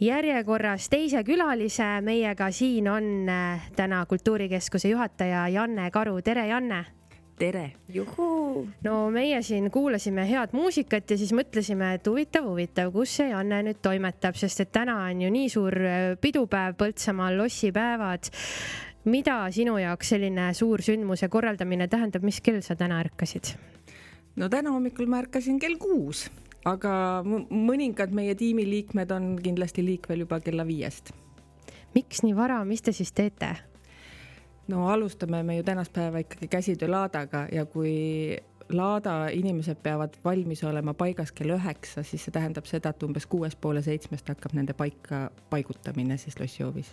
järjekorras teise külalise. meiega siin on äh, täna Kultuurikeskuse juhataja Janne Karu. tere, Janne tere! juhuu! no meie siin kuulasime head muusikat ja siis mõtlesime, et huvitav, huvitav, kus see Janne nüüd toimetab, sest et täna on ju nii suur äh, pidupäev Põltsamaal, lossipäevad mida sinu jaoks selline suur sündmuse korraldamine tähendab, mis kell sa täna ärkasid? no täna hommikul ma ärkasin kell kuus, aga mõningad meie tiimiliikmed on kindlasti liikvel juba kella viiest. miks nii vara, mis te siis teete? no alustame me ju tänast päeva ikkagi käsitöölaadaga ja kui laada inimesed peavad valmis olema paigas kell üheksa, siis see tähendab seda, et umbes kuues poole seitsmest hakkab nende paika paigutamine siis lossihoovis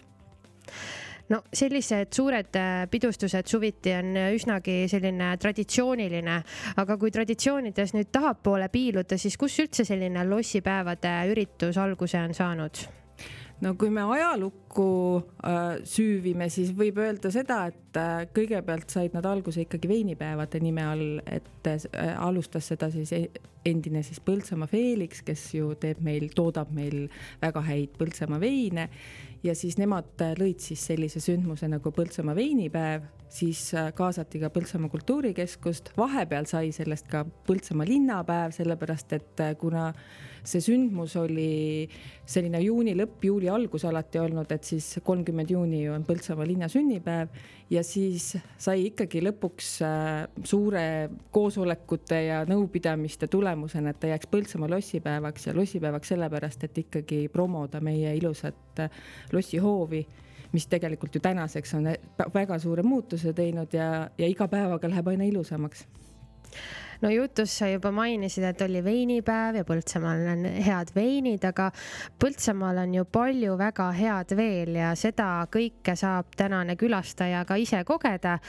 no sellised suured äh, pidustused suviti on üsnagi selline traditsiooniline, aga kui traditsioonides nüüd tahapoole piiluda, siis kus üldse selline lossipäevade üritus alguse on saanud? no kui me ajalukku äh, süüvime, siis võib öelda seda, et äh, kõigepealt said nad alguse ikkagi veinipäevade nime all, et äh, alustas seda siis e-, endine siis Põltsamaa Felix, kes ju teeb meil, toodab meil väga häid Põltsamaa veine ja siis nemad lõid siis sellise sündmuse nagu Põltsamaa veinipäev, siis äh, kaasati ka Põltsamaa kultuurikeskust, vahepeal sai sellest ka Põltsamaa linnapäev, sellepärast et äh, kuna see sündmus oli selline juuni lõpp, juuli algus alati olnud, et siis kolmkümmend juuni on Põltsamaa linna sünnipäev ja siis sai ikkagi lõpuks äh, suure koosolekute ja nõupidamiste tulemusena, et ta jääks Põltsamaa lossipäevaks ja lossipäevaks sellepärast, et ikkagi promoda meie ilusat äh, lossihoovi mis tegelikult ju tänaseks on väga suure muutuse teinud ja, ja iga päevaga läheb aina ilusamaks no jutus sa juba mainisid, et oli veinipäev ja Põltsamaal on head veinid, aga Põltsamaal on ju palju väga head veel ja seda kõike saab tänane külastaja ka ise kogeda.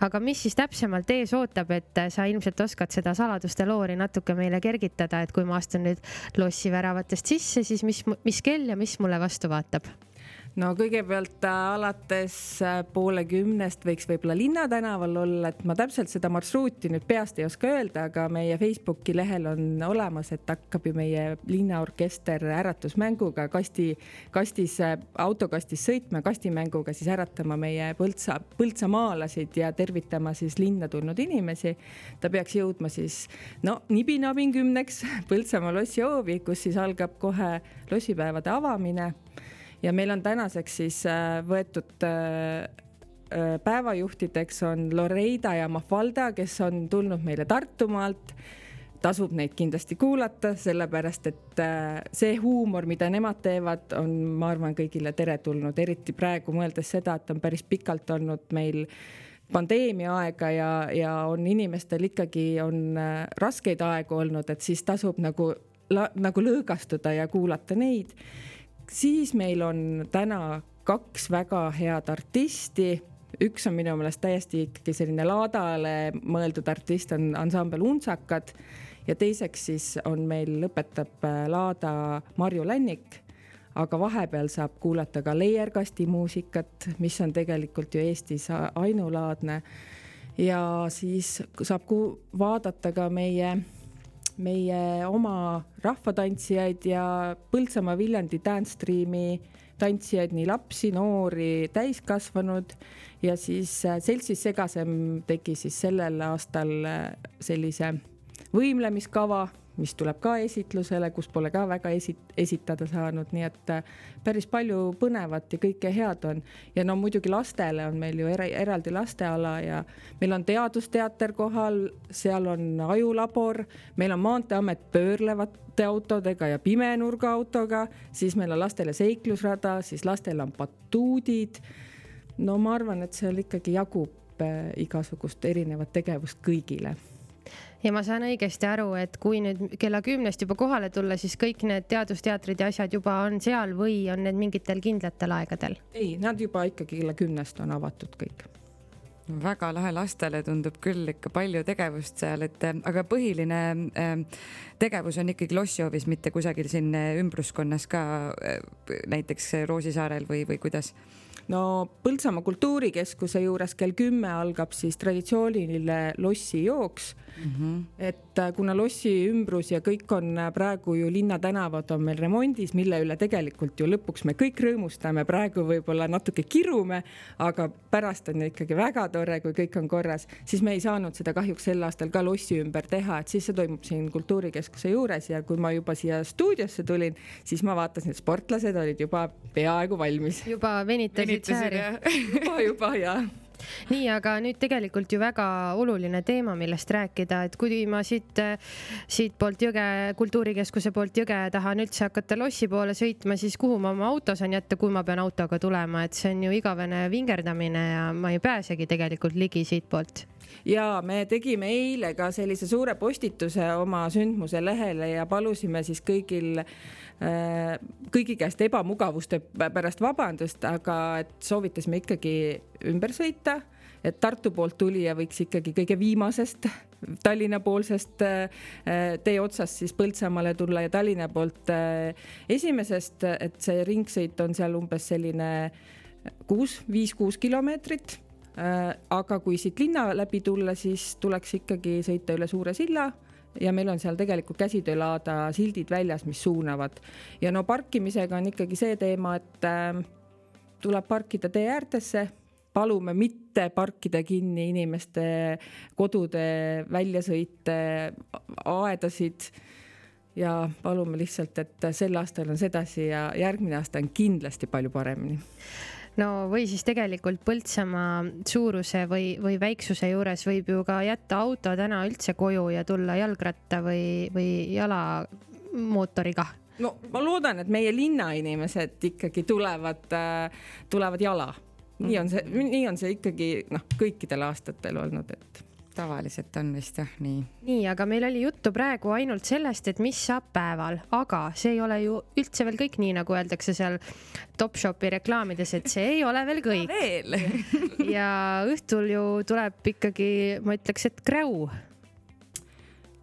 aga mis siis täpsemalt ees ootab, et sa ilmselt oskad seda saladuste loori natuke meile kergitada, et kui ma astun nüüd lossi väravatest sisse, siis mis, mis kell ja mis mulle vastu vaatab? No kõigepealt äh, alates äh, poole kümnest võiks võib-olla Linnatänaval olla, et ma täpselt seda marsruuti nüüd peast ei oska öelda, aga meie Facebooki lehel on olemas, et hakkab ju meie linnaorkester äratusmänguga kasti, kastis, äh, autokastis sõitma, kastimänguga siis äratama meie Põltsa, põltsamaalasi ja tervitama siis linna tulnud inimesi. ta peaks jõudma siis no nibinabin kümneks Põltsamaa lossihoovi, kus siis algab kohe lossipäevade avamine ja meil on tänaseks siis äh, võetud äh, äh, päevajuhtideks on Loreida ja Mafalda, kes on tulnud meile Tartumaalt. Tasub neid kindlasti kuulata, sellepärast et see huumor, mida nemad teevad, on, ma arvan, kõigile teretulnud, eriti praegu mõeldes seda, et on päris pikalt olnud meil pandeemia aega ja, ja on inimestel ikkagi on raskeid aegu olnud, et siis tasub nagu, nagu lõõgastuda ja kuulata neid siis meil on täna kaks väga head artisti üks on minu meelest täiesti ikkagi selline laadale mõeldud artist, on ansambel Untsakad ja teiseks siis on meil, lõpetab äh, laada Marju Lännik. aga vahepeal saab kuulata ka leierkasti muusikat, mis on tegelikult ju Eestis ainulaadne. ja siis saab vaadata ka meie meie oma rahvatantsijaid ja Põltsamaa Viljandi Dance Streami tantsijaid, nii lapsi, noori, täiskasvanud. Ja siis äh, seltsis Segasem tegi siis sellel aastal äh, sellise võimlemiskava mis tuleb ka esitlusele, kus pole ka väga esi-, esitada saanud, nii et äh, päris palju põnevat ja kõike head on. ja no muidugi lastele on meil ju era, eraldi lasteala ja meil on teadusteater kohal, seal on ajulabor, meil on Maanteeamet pöörlevate autodega ja pimenurga autoga, siis meil on lastele seiklusrada, siis lastel on batuudid. no ma arvan, et seal ikkagi jagub äh, igasugust erinevat tegevust kõigile ja ma saan õigesti aru, et kui nüüd kella kümnest juba kohale tulla, siis kõik need teadusteatrid ja asjad juba on seal või on need mingitel kindlatel aegadel? ei, nad juba ikkagi kella kümnest on avatud kõik väga lahe, lastele tundub küll ikka palju tegevust seal, et aga põhiline äh, tegevus on ikkagi lossihoovis, mitte kusagil siin ümbruskonnas ka äh, näiteks Roosisaarel või, või kuidas? no Põltsamaa kultuurikeskuse juures kell kümme algab siis traditsiooniline lossijooks mm. -hmm. et äh, kuna lossi ümbrus ja kõik on äh, praegu ju linnatänavad on meil remondis, mille üle tegelikult ju lõpuks me kõik rõõmustame, praegu võib-olla natuke kirume, aga pärast on ju ikkagi väga tore, kui kõik on korras, siis me ei saanud seda kahjuks sel aastal ka lossi ümber teha, et siis see toimub siin kultuurikeskuse juures ja kui ma juba siia stuudiosse tulin, siis ma vaatasin, et sportlased olid juba peaaegu valmis. juba venitasid sääri. (laughs) juba, juba ja nii, aga nüüd tegelikult ju väga oluline teema, millest rääkida, et kui ma siit, siitpoolt Jõge, kultuurikeskuse poolt Jõge tahan üldse hakata lossi poole sõitma, siis kuhu ma oma auto saan jätta, kui ma pean autoga tulema, et see on ju igavene vingerdamine ja ma ei pääsegi tegelikult ligi siitpoolt ja me tegime eile ka sellise suure postituse oma sündmuse lehele ja palusime siis kõigil äh, kõigi käest ebamugavuste pärast vabandust, aga et soovitasime ikkagi ümber sõita, et Tartu poolt tulija võiks ikkagi kõige viimasest Tallinna poolsest äh, tee otsast siis Põltsamaale tulla ja Tallinna poolt äh, esimesest, et see ringsõit on seal umbes selline kuus, viis-kuus kilomeetrit. aga kui siit linna läbi tulla, siis tuleks ikkagi sõita üle Suure silla ja meil on seal tegelikult käsitöölaada sildid väljas, mis suunavad ja no parkimisega on ikkagi see teema, et äh, tuleb parkida tee äärtesse, palume mitte parkida kinni inimeste kodude väljasõite, aedasid ja palume lihtsalt, et sel aastal on sedasi ja järgmine aasta on kindlasti palju paremini no või siis tegelikult Põltsamaa suuruse või, või väiksuse juures võib ju ka jätta auto täna üldse koju ja tulla jalgratta või, või jalamootoriga no ma loodan, et meie linnainimesed ikkagi tulevad tulevad jala. Nii on see, nii on see ikkagi noh, kõikidel aastatel olnud, et tavaliselt on vist jah nii. nii, aga meil oli juttu praegu ainult sellest, et mis saab päeval, aga see ei ole ju üldse veel kõik, nii nagu öeldakse seal Topshopi reklaamides, et see ei ole veel kõik. ja õhtul ju tuleb ikkagi, ma ütleks, et kräu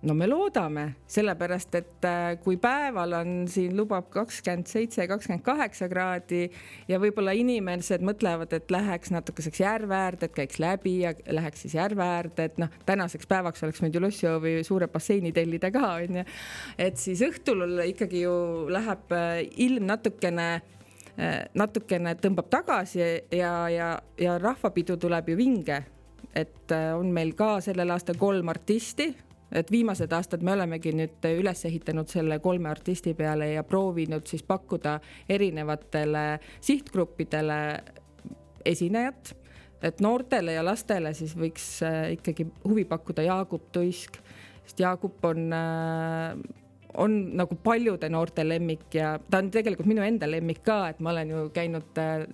no me loodame, sellepärast et äh, kui päeval on siin lubab kakskümmend seitse, kakskümmend kaheksa kraadi ja võib-olla inimesed mõtlevad, et läheks natukeseks järve äärde, et käiks läbi ja läheks siis järve äärde, et noh, tänaseks päevaks oleks võinud ju Lossjõovi suure basseini tellida ka onju. et siis õhtul ikkagi ju läheb äh, ilm natukene äh, natukene tõmbab tagasi ja, ja, ja rahvapidu tuleb ju vinge. et on meil ka sellel aastal kolm artisti et viimased aastad me olemegi nüüd üles ehitanud selle kolme artisti peale ja proovinud siis pakkuda erinevatele sihtgruppidele esinejat, et noortele ja lastele siis võiks äh, ikkagi huvi pakkuda Jaagup Tuisk, sest Jaagup on äh, on nagu paljude noorte lemmik ja ta on tegelikult minu enda lemmik ka, et ma olen ju käinud äh,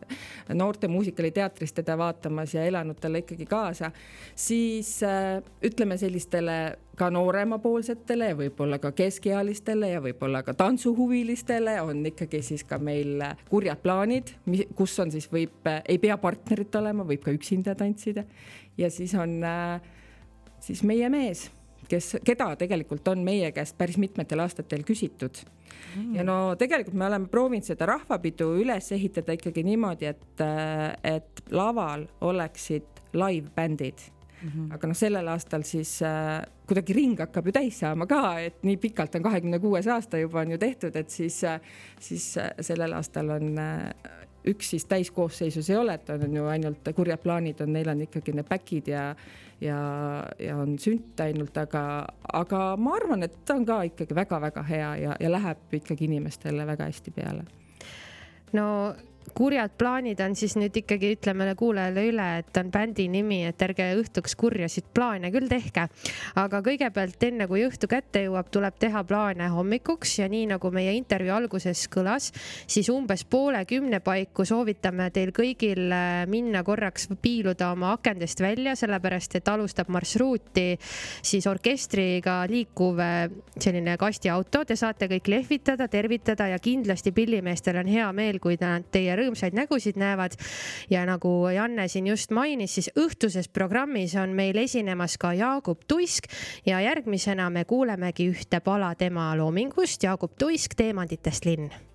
noorte muusikaliteatris teda vaatamas ja elanud talle ikkagi kaasa, siis äh, ütleme sellistele ka nooremapoolsetele ja võib-olla ka keskealistele ja võib-olla ka tantsuhuvilistele on ikkagi siis ka meil kurjad plaanid, kus on siis võib, ei pea partnerit olema, võib ka üksinda tantsida. Ja siis on äh, siis meie mees kes, keda tegelikult on meie käest päris mitmetel aastatel küsitud. Mm.. ja no tegelikult me oleme proovinud seda rahvapidu üles ehitada ikkagi niimoodi, et, et laval oleksid live-bändid Mm -hmm. aga noh, sellel aastal siis äh, kuidagi ring hakkab ju täis saama ka, et nii pikalt on kahekümne kuues aasta juba on ju tehtud, et siis äh,, siis äh, sellel aastal on äh, üks siis täiskoosseisus ei ole, et on ju ainult kurjad plaanid on, neil on ikkagi need back'id ja, ja, ja on sünt ainult, aga, aga ma arvan, et ta on ka ikkagi väga-väga hea ja, ja läheb ikkagi inimestele väga hästi peale. no kurjad plaanid on siis nüüd ikkagi ütleme kuulajale üle, et on bändi nimi, et ärge õhtuks kurjasid plaane küll tehke. aga kõigepealt, enne kui õhtu kätte jõuab, tuleb teha plaane hommikuks ja nii nagu meie intervjuu alguses kõlas, siis umbes poole kümne paiku soovitame teil kõigil äh, minna korraks piiluda oma akendest välja, sellepärast et alustab marsruuti siis orkestriga liikuv äh, selline kastiauto, te saate kõik lehvitada, tervitada ja kindlasti pillimeestel on hea meel, kui nad teie rõõmsaid nägusid näevad. ja nagu Janne siin just mainis, siis õhtuses programmis on meil esinemas ka Jaagup Tuisk ja järgmisena me kuulemegi ühte pala tema loomingust, Jaagup Tuisk Teemantidest linn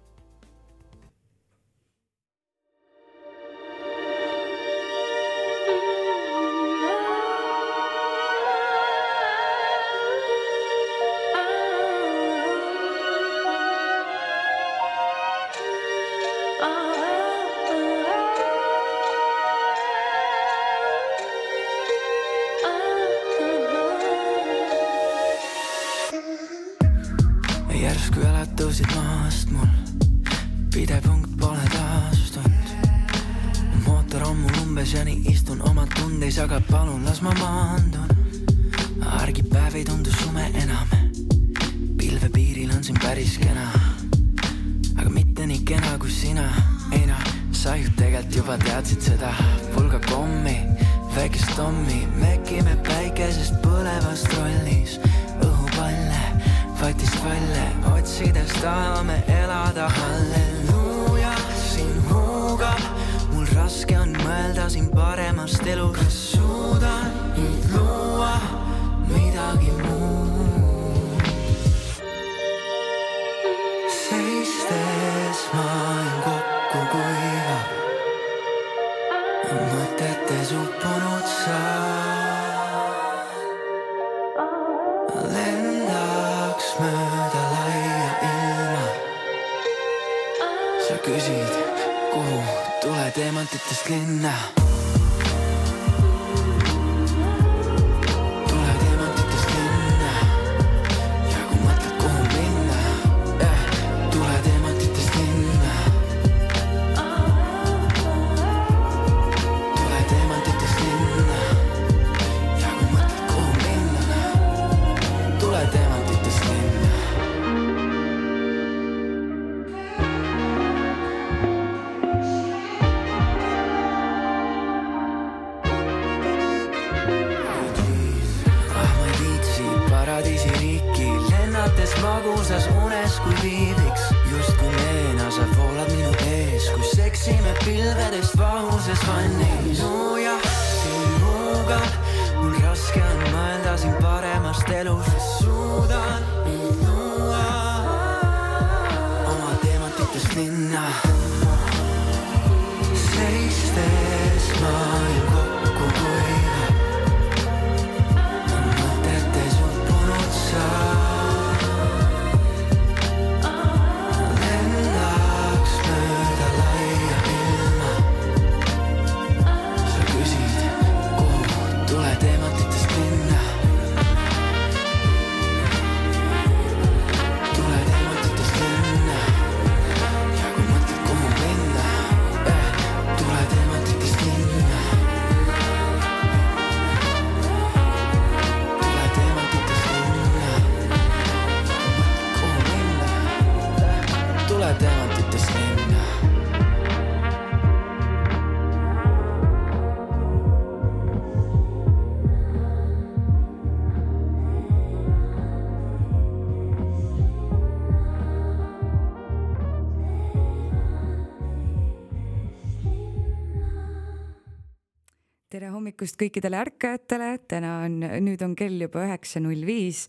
tere hommikust kõikidele ärkajatele, täna on, nüüd on kell juba üheksa null viis.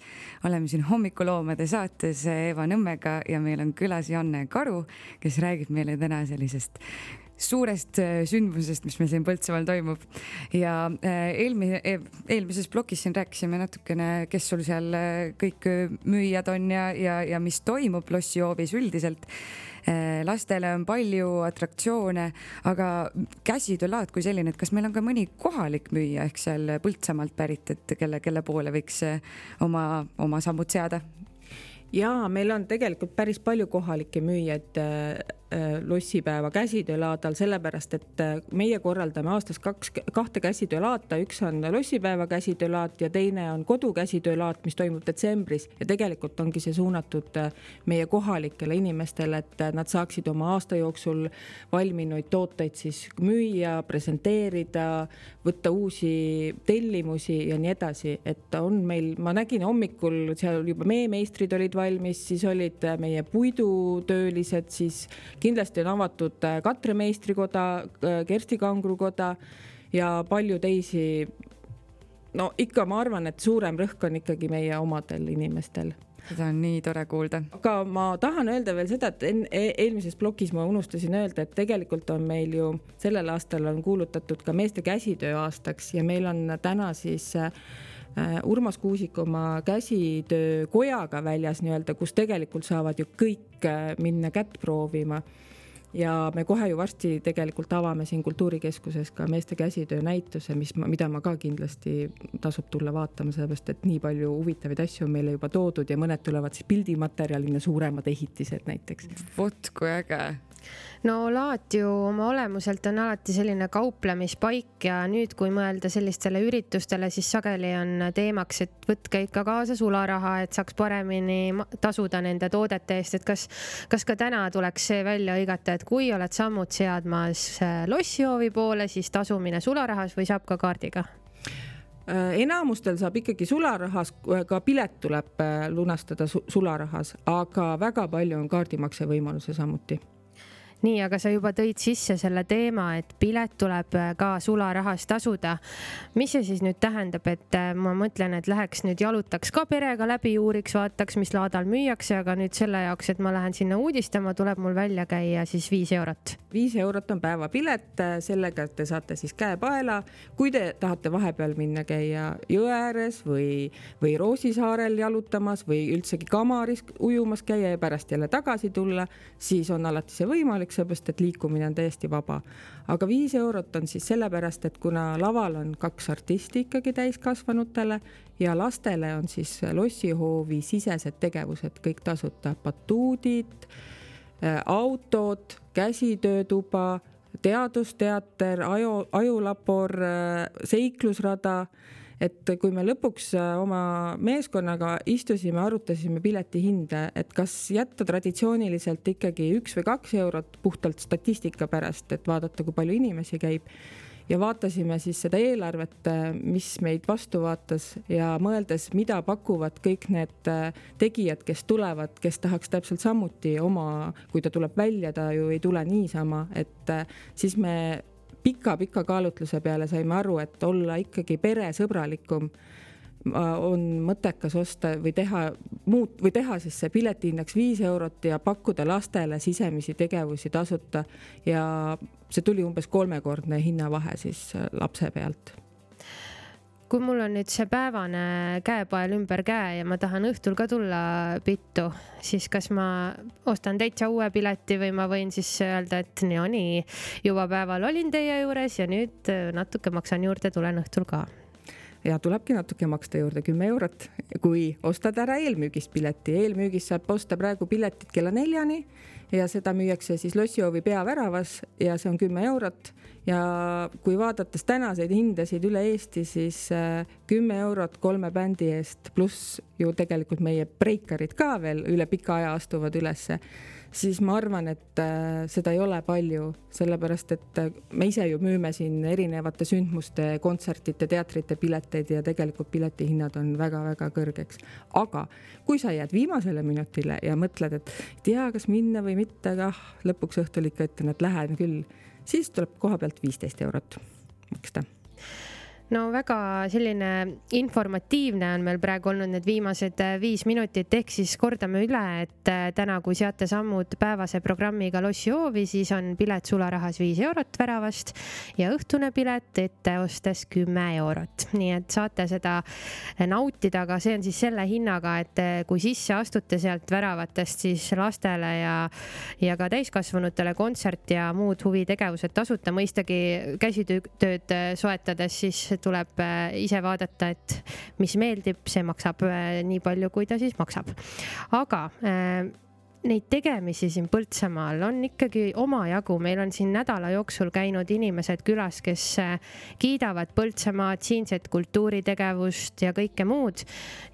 oleme siin hommikuloomade saates Eva Nõmmega ja meil on külas Janne Karu, kes räägib meile täna sellisest suurest äh, sündmusest, mis meil siin Põltsamaal toimub. Ja äh, eelmine, eelmises plokis siin rääkisime natukene, kes sul seal äh, kõik müüjad on ja, ja, ja mis toimub lossihoovis üldiselt lastele on palju atraktsioone, aga käsitöölaad kui selline, et kas meil on ka mõni kohalik müüja ehk seal Põltsamaalt pärit, et kelle, kelle poole võiks oma, oma sammud seada? Ja meil on tegelikult päris palju kohalikke müüjaid lossipäeva käsitöölaadal, sellepärast et meie korraldame aastas kaks, kahte käsitöölaata, üks on lossipäeva käsitöölaat ja teine on kodukäsitöölaat, mis toimub detsembris. Ja tegelikult ongi see suunatud meie kohalikele inimestele, et nad saaksid oma aasta jooksul valminuid tooteid siis müüa, presenteerida, võtta uusi tellimusi ja nii edasi, et on meil, ma nägin hommikul seal juba meemeistrid olid valmis, siis olid meie puidutöölised, siis kindlasti on avatud Katre meistrikoda, Kersti Kangrukoda ja palju teisi. no ikka ma arvan, et suurem rõhk on ikkagi meie omadel inimestel seda on nii tore kuulda. aga ma tahan öelda veel seda, et enne, eelmises plokis ma unustasin öelda, et tegelikult on meil ju sellel aastal on kuulutatud ka meeste käsitöö aastaks ja meil on täna siis äh, Urmas Kuusik oma käsitöökojaga väljas nii-öelda, kus tegelikult saavad ju kõik minna kätt proovima ja me kohe ju varsti tegelikult avame siin Kultuurikeskuses ka meeste käsitöö näituse, mis, mida ma ka kindlasti tasub tulla vaatama, sellepärast et nii palju huvitavaid asju on meile juba toodud ja mõned tulevad siis pildimaterjalina, suuremad ehitised näiteks. vot kui äge no laat ju oma olemuselt on alati selline kauplemispaik ja nüüd, kui mõelda sellistele üritustele, siis sageli on teemaks, et võtke ikka kaasa sularaha, et saaks paremini tasuda nende toodete eest, et kas, kas ka täna tuleks see välja hõigata, et kui oled sammud seadmas äh, lossihoovi poole, siis tasumine sularahas või saab ka kaardiga? Äh, enamustel saab ikkagi sularahas, ka pilet tuleb äh, lunastada sularahas, aga väga palju on kaardimakse võimaluse samuti nii, aga sa juba tõid sisse selle teema, et pilet tuleb äh, ka sularahas tasuda. mis see siis nüüd tähendab, et äh, ma mõtlen, et läheks nüüd jalutaks ka perega läbi, uuriks, vaataks, mis laadal müüakse, aga nüüd selle jaoks, et ma lähen sinna uudistama, tuleb mul välja käia siis viis eurot. viis eurot on päevapilet, äh, sellega te saate siis käepaela. kui te tahate vahepeal minna käia jõe ääres või, või Roosisaarel jalutamas või üldsegi Kamaris ujumas käia ja pärast jälle tagasi tulla, siis on alati see võimalik kõik seepärast, et liikumine on täiesti vaba. aga viis eurot on siis sellepärast, et kuna laval on kaks artisti ikkagi täiskasvanutele ja lastele on siis lossihoovi sisesed tegevused kõik tasuta, batuudid, äh, autod, käsitöötuba, teadusteater, aju, ajulabor, äh, seiklusrada et kui me lõpuks äh, oma meeskonnaga istusime, arutasime pileti hinde, et kas jätta traditsiooniliselt ikkagi üks või kaks eurot puhtalt statistika pärast, et vaadata, kui palju inimesi käib ja vaatasime siis seda eelarvet, äh, mis meid vastu vaatas ja mõeldes, mida pakuvad kõik need äh, tegijad, kes tulevad, kes tahaks täpselt samuti oma, kui ta tuleb välja, ta ju ei tule niisama, et siis me pika-pika kaalutluse peale saime aru, et olla ikkagi peresõbralikum on mõttekas osta või teha muud või teha siis see piletihinnaks viis eurot ja pakkuda lastele sisemisi tegevusi tasuta. Ja see tuli umbes kolmekordne hinnavahe siis lapse pealt kui mul on nüüd see päevane käepael ümber käe ja ma tahan õhtul ka tulla pittu, siis kas ma ostan täitsa uue pileti või ma võin siis öelda, et no nii, juba päeval olin teie juures ja nüüd natuke maksan juurde, tulen õhtul ka ja tulebki natuke maksta juurde kümme eurot, kui ostad ära eelmüügist pileti. eelmüügist saab osta praegu piletit kella neljani ja seda müüakse siis lossihoovi peaväravas ja see on kümme eurot. Ja kui vaadates tänaseid hindasid üle Eesti, siis äh, kümme eurot kolme bändi eest, pluss ju tegelikult meie breikarid ka veel üle pika aja astuvad ülesse, siis ma arvan, et äh, seda ei ole palju, sellepärast et äh, me ise ju müüme siin erinevate sündmuste, kontsertide, teatrite pileteid ja tegelikult piletihinnad on väga-väga kõrgeks. aga kui sa jääd viimasele minutile ja mõtled, et ei tea, kas minna või mitte, aga ah, lõpuks õhtul ikka ütlen, et lähen küll siis tuleb koha pealt viisteist eurot maksta no väga selline informatiivne on meil praegu olnud need viimased äh, viis minutit, ehk siis kordame üle, et äh, täna, kui seate sammud päevase programmiga Lossi hoovi, siis on pilet sularahas viis eurot väravast ja õhtune pilet ette ostes kümme eurot, nii et saate seda nautida, aga see on siis selle hinnaga, et äh, kui sisse astute sealt väravatest, siis lastele ja, ja ka täiskasvanutele kontsert ja muud huvitegevused tasuta, mõistagi käsitööd soetades siis tuleb äh, ise vaadata, et mis meeldib, see maksab äh, nii palju, kui ta siis maksab. aga äh, neid tegemisi siin Põltsamaal on ikkagi omajagu, meil on siin nädala jooksul käinud inimesed külas, kes kiidavad Põltsamaad, siinset kultuuritegevust ja kõike muud.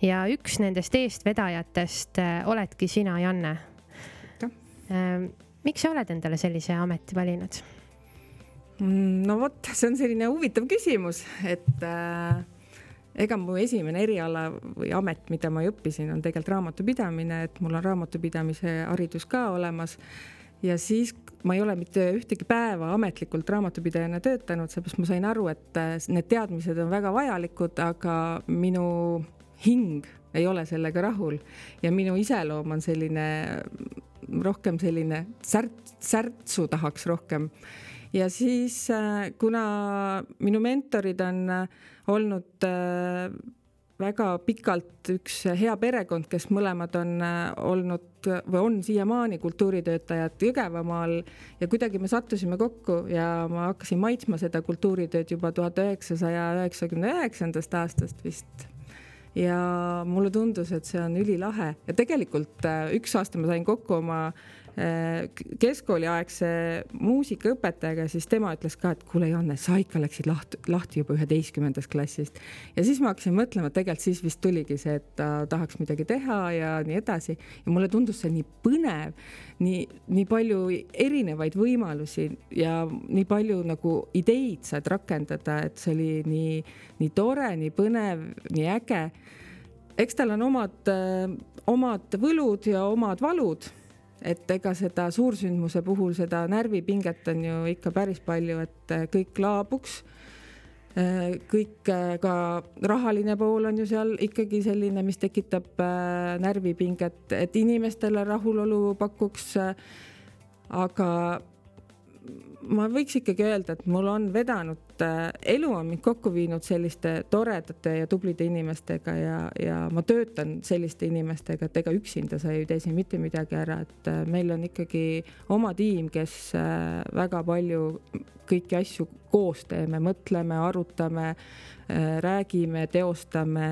ja üks nendest eestvedajatest oledki sina, Janne. miks sa oled endale sellise ameti valinud? Mm, no vot, see on selline huvitav küsimus, et äh, ega mu esimene eriala või amet, mida ma õppisin, on tegelikult raamatupidamine, et mul on raamatupidamise haridus ka olemas. ja siis ma ei ole mitte ühtegi päeva ametlikult raamatupidajana töötanud, seepärast ma sain aru, et äh, need teadmised on väga vajalikud, aga minu hing ei ole sellega rahul ja minu iseloom on selline rohkem selline särt, särtsu tahaks rohkem ja siis, äh, kuna minu mentorid on äh, olnud äh, väga pikalt üks hea perekond, kes mõlemad on olnud või on siiamaani kultuuritöötajad Jõgevamaal ja kuidagi me sattusime kokku ja ma hakkasin maitsma seda kultuuritööd juba tuhat üheksasaja üheksakümne üheksandast aastast vist. Ja mulle tundus, et see on ülilahe. Ja tegelikult üks aasta ma sain kokku oma äh, keskkooliaegse muusikaõpetajaga, siis tema ütles ka, et kuule, Janne, sa ikka läksid lahti, lahti juba üheteistkümnendast klassist. ja siis ma hakkasin mõtlema, et tegelikult siis vist tuligi see, et ta tahaks midagi teha ja nii edasi ja mulle tundus see nii põnev, nii, nii palju erinevaid võimalusi ja nii palju nagu ideid saad rakendada, et see oli nii, nii tore, nii põnev, nii äge eks tal on omad, omad võlud ja omad valud. Et ega seda suursündmuse puhul seda närvipinget on ju ikka päris palju, et kõik laabuks. kõik ka rahaline pool on ju seal ikkagi selline, mis tekitab närvipinget, et inimestele rahulolu pakuks. aga ma võiks ikkagi öelda, et mul on vedanud, elu on mind kokku viinud selliste toredate ja tublide inimestega ja, ja ma töötan selliste inimestega, et ega üksinda sa ei tee siin mitte midagi ära, et äh, meil on ikkagi oma tiim, kes äh, väga palju kõiki asju koos teeme, mõtleme, arutame, äh, räägime, teostame,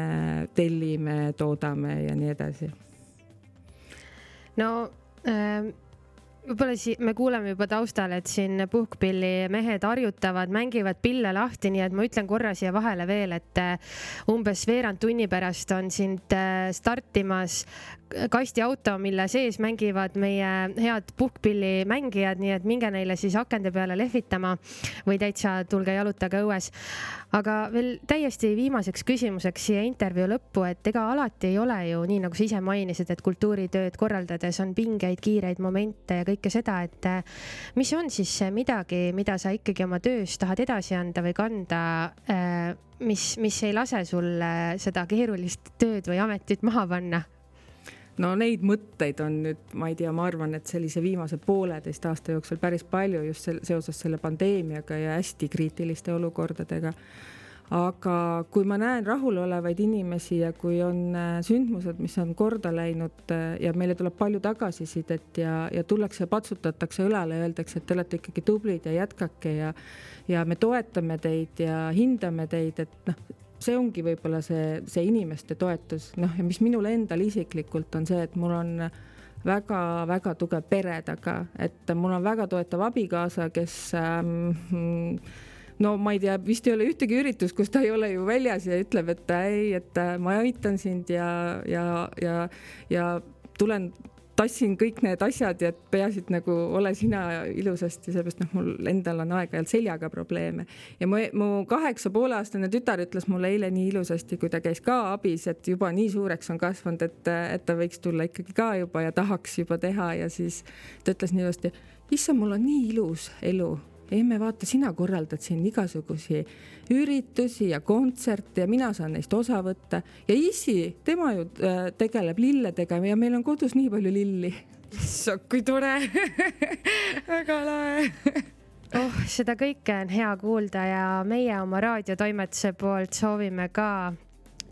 tellime, toodame ja nii edasi. no äh võib-olla si-, me kuuleme juba taustal, et siin puhkpilli mehed harjutavad, mängivad pille lahti, nii et ma ütlen korra siia vahele veel, et äh, umbes veerand tunni pärast on sind äh, startimas kastiauto, mille sees mängivad meie head puhkpillimängijad, nii et minge neile siis akende peale lehvitama või täitsa tulge jalutage õues. aga veel täiesti viimaseks küsimuseks siia intervjuu lõppu, et ega alati ei ole ju nii, nagu sa ise mainisid, et kultuuritööd korraldades on pingeid, kiireid momente ja kõike seda, et eh, mis on siis midagi, mida sa ikkagi oma töös tahad edasi anda või kanda eh, mis, mis ei lase sul seda keerulist tööd või ametit maha panna no neid mõtteid on nüüd, ma ei tea, ma arvan, et sellise viimase pooleteist aasta jooksul päris palju just sel, seoses selle pandeemiaga ja hästi kriitiliste olukordadega. Aga kui ma näen rahulolevaid inimesi ja kui on äh, sündmused, mis on korda läinud äh, ja meile tuleb palju tagasisidet ja, ja tullakse, patsutatakse õlale, öeldakse, et te olete ikkagi tublid ja jätkake ja ja me toetame teid ja hindame teid, et noh, see ongi võib-olla see, see inimeste toetus, noh, ja mis minul endal isiklikult on see, et mul on väga-väga tugev pere taga, et mul on väga toetav abikaasa, kes ähm, no ma ei tea, vist ei ole ühtegi üritust, kus ta ei ole ju väljas ja ütleb, et ei, et ma aitan sind ja, ja, ja, ja tulen tassin kõik need asjad ja peaasi, et nagu ole sina ilusasti, sellepärast noh, mul endal on aeg-ajalt seljaga probleeme. ja mu, mu kaheksa poole aastane tütar ütles mulle eile nii ilusasti, kui ta käis ka abis, et juba nii suureks on kasvanud, et, et ta võiks tulla ikkagi ka juba ja tahaks juba teha ja siis ta ütles nii ilusti, issand, mul on nii ilus elu emme, vaata, sina korraldad siin igasugusi üritusi ja kontserte ja mina saan neist osa võtta. Ja issi, tema ju äh, tegeleb lilledega ja meil on kodus nii palju lilli. issand, kui tore! (laughs) Väga lahe! Oh, seda kõike on hea kuulda ja meie oma raadiotoimetuse poolt soovime ka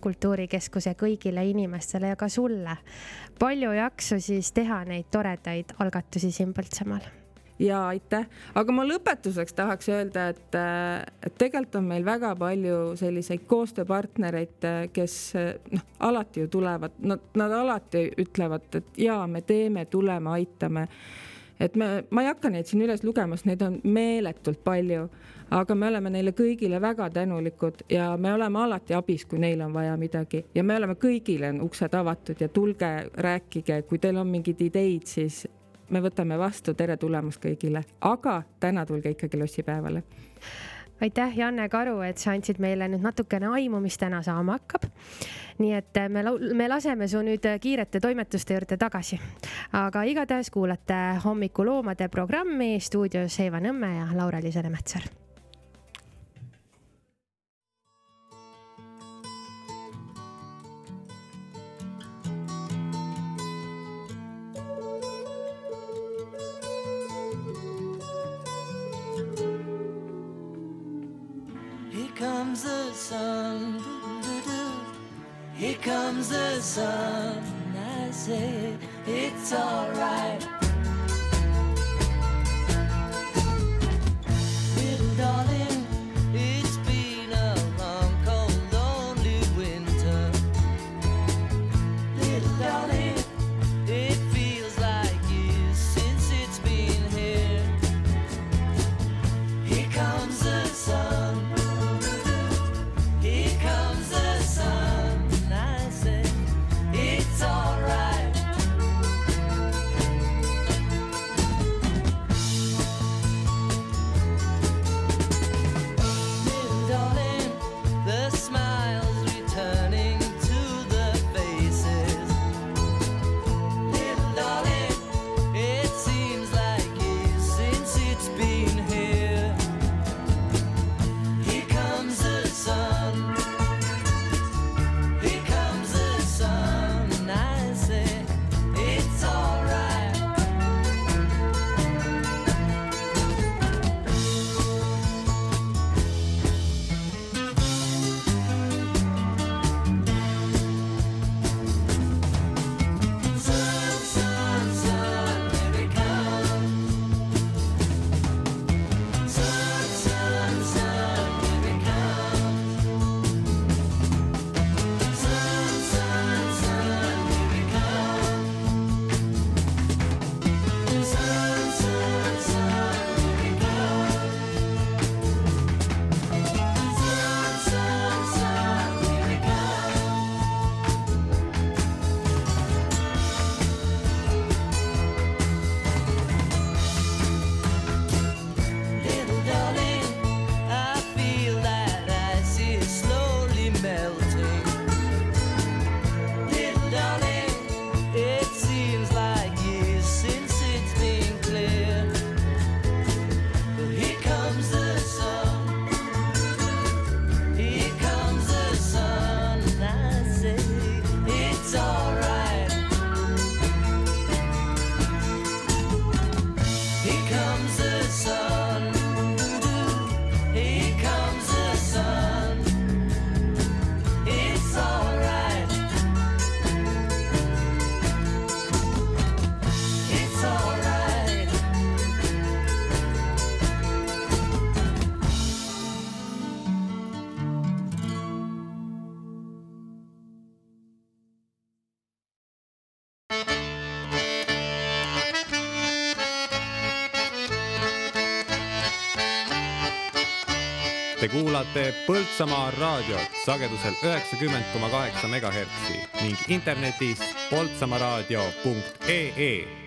kultuurikeskuse kõigile inimestele ja ka sulle palju jaksu siis teha neid toredaid algatusi siin Põltsamaal ja aitäh, aga ma lõpetuseks tahaks öelda, et, äh, et tegelikult on meil väga palju selliseid koostööpartnereid, äh, kes äh, noh, alati ju tulevad, nad, nad alati ütlevad, et jaa, me teeme, tuleme, aitame. et me, ma ei hakka neid siin üles lugema, sest neid on meeletult palju, aga me oleme neile kõigile väga tänulikud ja me oleme alati abis, kui neil on vaja midagi ja me oleme kõigile uksed avatud ja tulge, rääkige, kui teil on mingeid ideid, siis me võtame vastu, tere tulemast kõigile, aga täna tulge ikkagi lossipäevale aitäh, Janne Karu, et sa andsid meile nüüd natukene aimu, mis täna saama hakkab. nii et me, me laseme su nüüd kiirete toimetuste juurde tagasi. aga igatahes kuulate hommikuloomade programmi stuudios Eiva Nõmme ja Laura-Liis Lemetsaar comes the sun. Here comes the sun. I say it's alright. kuulate Põltsamaa raadiot sagedusel üheksakümmend koma kaheksa megahertsi ning internetis poltsamaraadio.ee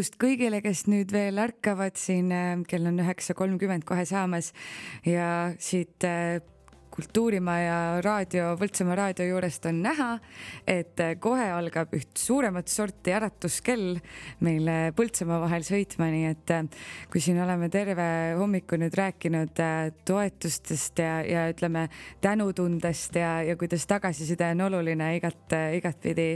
hommikust kõigile, kes nüüd veel ärkavad siin, kell on üheksa kolmkümmend kohe saamas. Ja siit kultuurimaja raadio, Põltsamaa raadio juurest on näha, et kohe algab üht suuremat sorti äratuskell meil Põltsamaa vahel sõitma, nii et kui siin oleme terve hommiku nüüd rääkinud toetustest ja, ja ütleme tänutundest ja, ja kuidas tagasiside on oluline igat, igatpidi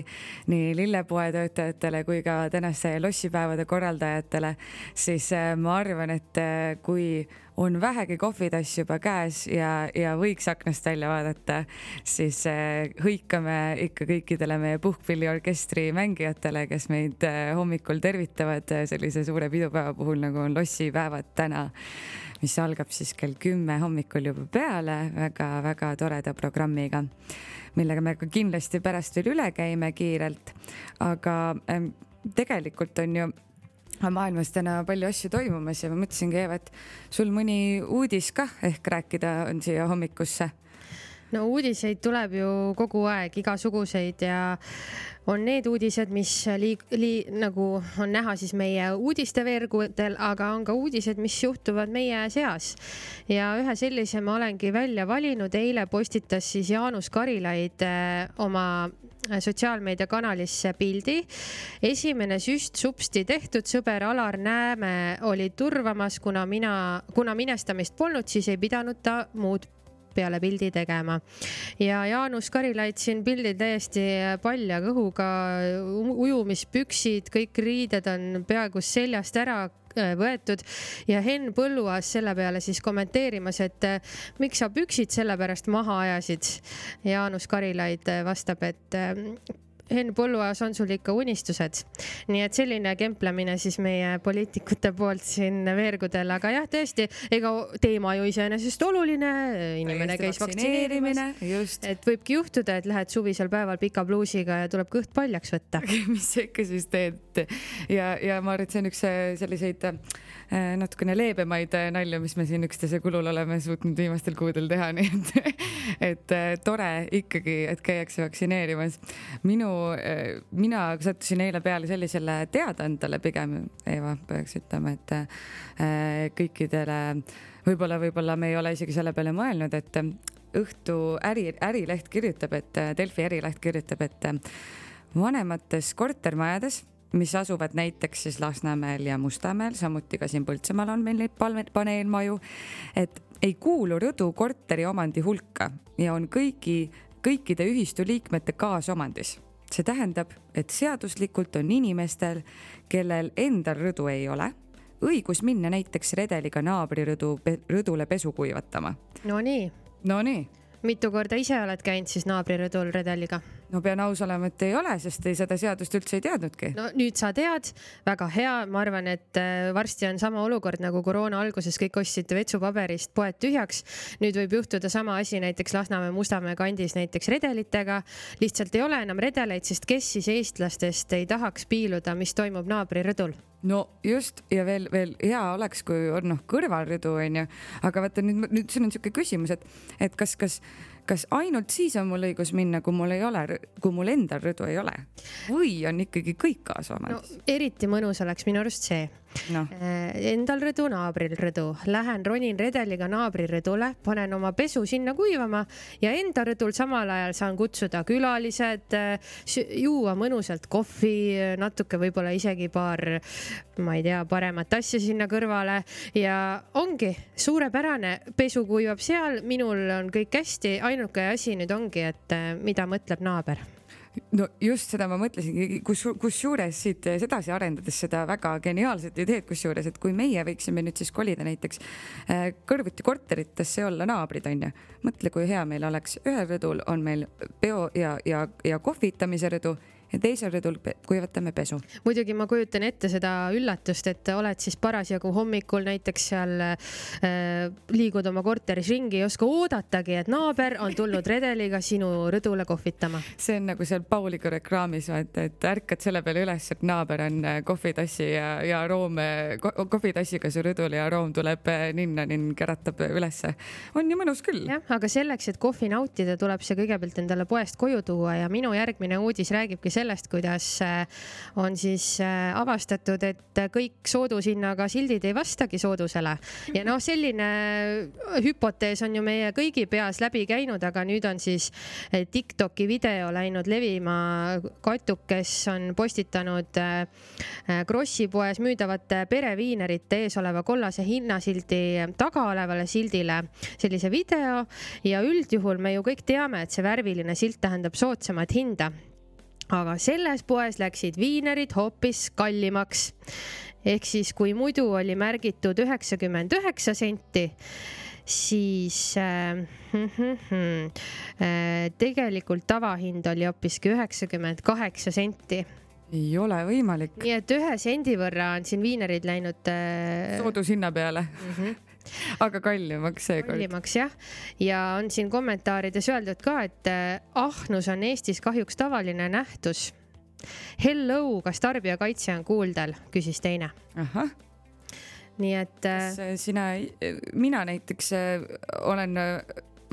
nii lillepoe töötajatele kui ka tänaste lossipäevade korraldajatele, siis ma arvan, et kui on vähegi kohvitass juba käes ja, ja võiks aknast välja vaadata, siis eh, hõikame ikka kõikidele meie puhkpilliorkestri mängijatele, kes meid eh, hommikul tervitavad eh, sellise suure pidupäeva puhul, nagu on lossipäevad täna, mis algab siis kell kümme hommikul juba peale väga-väga toreda programmiga, millega me ka kindlasti pärast veel üle käime kiirelt. aga tegelikult on ju maailmas täna palju asju toimumas ja ma mõtlesingi, Eeva, et sul mõni uudis kah ehk rääkida on siia hommikusse? no uudiseid tuleb ju kogu aeg igasuguseid ja on need uudised, mis liig-, lii-, nagu on näha siis meie uudisteveergudel, aga on ka uudised, mis juhtuvad meie seas. ja ühe sellise ma olengi välja valinud, eile postitas siis Jaanus Karilaid eh, oma sotsiaalmeediakanalisse pildi. esimene süst supsti tehtud, sõber Alar Nääme oli turvamas, kuna mina, kuna minestamist polnud, siis ei pidanud ta muud peale pildi tegema. ja Jaanus Karilaid siin pildil täiesti palja kõhuga, ujumispüksid, kõik riided on peaaegu seljast ära võetud ja Henn Põlluaas selle peale siis kommenteerimas, et miks sa püksid sellepärast maha ajasid. Jaanus Karilaid vastab, et Henn Põlluaas, on sul ikka unistused? nii et selline kemplemine siis meie poliitikute poolt siin veergudel, aga jah, tõesti, ega teema ju iseenesest oluline, inimene käis vaktsineerimas, et võibki juhtuda, et lähed suvisel päeval pika pluusiga ja tuleb kõht paljaks võtta. (laughs) Mis sa ikka siis teed? Ja, ja ma arvan, et see on üks selliseid äh, natukene leebemaid nalju, mis me siin üksteise kulul oleme suutnud viimastel kuudel teha, (laughs) nii et, et äh, tore ikkagi, et käiakse vaktsineerimas. minu Äh, mina sattusin eile peale sellisele teadaandele pigem, Eeva, peaks ütlema, et äh, kõikidele, võib-olla, võib-olla me ei ole isegi selle peale mõelnud, et õhtu äri, Ärileht kirjutab, et Delfi Ärileht kirjutab, et vanemates kortermajades mis asuvad näiteks siis Lasnamäel ja Mustamäel, samuti ka siin Põltsamaal on meil neid paneelmaju, et ei kuulu rõdu korteri omandi hulka ja on kõigi, kõikide ühistu liikmete kaasomandis see tähendab, et seaduslikult on inimestel, kellel endal rõdu ei ole, õigus minna näiteks redeliga naabri rõdu, rõdule pesu kuivatama. Nonii. Nonii. Mitu korda ise oled käinud siis naabri rõdul redeliga? no pean aus olema, et ei ole, sest ei seda seadust üldse ei teadnudki. no nüüd sa tead, väga hea, ma arvan, et äh, varsti on sama olukord nagu koroona alguses, kõik ostsid vetsupaberist poed tühjaks. nüüd võib juhtuda sama asi näiteks Lasnamäe, Mustamäe kandis näiteks redelitega. lihtsalt ei ole enam redeleid, sest kes siis eestlastest ei tahaks piiluda, mis toimub naabri rõdul no just ja veel, veel hea oleks, kui on noh, kõrvalrõdu onju, aga vaata nüüd, nüüd siin on niisugune küsimus, et, et kas, kas kas ainult siis on mul õigus minna, kui mul ei ole, kui mul endal rõdu ei ole või on ikkagi kõik kaasomandis no,? eriti mõnus oleks minu arust see no.. Äh, endal rõdu, naabril rõdu, lähen ronin redeliga naabri rõdule, panen oma pesu sinna kuivama ja enda rõdul samal ajal saan kutsuda külalised, äh, juua mõnusalt kohvi, natuke võib-olla isegi paar, ma ei tea, paremat asja sinna kõrvale. Ja ongi suurepärane, pesu kuivab seal, minul on kõik hästi. Ainuke asi nüüd ongi, et mida mõtleb naaber no just seda ma mõtlesingi, kus, kusjuures siit edasi arendades seda väga geniaalset ideed, kusjuures, et kui meie võiksime nüüd siis kolida näiteks äh, kõrvuti korteritesse olla naabrid, onju. mõtle, kui hea meil oleks, ühel rõdul on meil peo ja, ja, ja kohvitamise rõdu ja teisel rõdul kuivatame pesu. muidugi ma kujutan ette seda üllatust, et oled siis parasjagu hommikul näiteks seal äh, liigud oma korteris ringi, ei oska oodatagi, et naaber on tulnud redeliga sinu rõdule kohvitama. see on nagu seal Pauliga reklaamis, et, et ärkad selle peale üles, et naaber on äh, kohvitassi ja, ja Room ko, kohvitassiga su rõdule ja Room tuleb äh, ninna, ninn käratab ülesse. on ju mõnus küll. jah, aga selleks, et kohvi nautida, tuleb see kõigepealt endale poest koju tuua ja minu järgmine uudis räägibki sellest, sellest, kuidas äh, on siis äh, avastatud, et kõik soodushinnaga sildid ei vastagi soodusele. ja noh, selline hüpotees on ju meie kõigi peas läbi käinud, aga nüüd on siis Tiktoki video läinud levima. Katuk, kes on postitanud Krossi poes müüdavate pereviinerite ees oleva kollase hinnasildi taga olevale sildile sellise video ja üldjuhul me ju kõik teame, et see värviline silt tähendab soodsamat hinda. Aga selles poes läksid viinerid hoopis kallimaks. ehk siis, kui muidu oli märgitud üheksakümmend üheksa senti, siis äh, äh, tegelikult tavahind oli hoopiski üheksakümmend kaheksa senti ei ole võimalik. nii et ühe sendi võrra on siin viinerid läinud äh.... soodushinna peale mm. -hmm aga kallimaks seekord. kallimaks jah, ja on siin kommentaarides öeldud ka, et äh, ahnus on Eestis kahjuks tavaline nähtus. Hello, kas tarbijakaitse on kuuldel, küsis teine. ahah nii et. kas äh, sina, mina näiteks äh, olen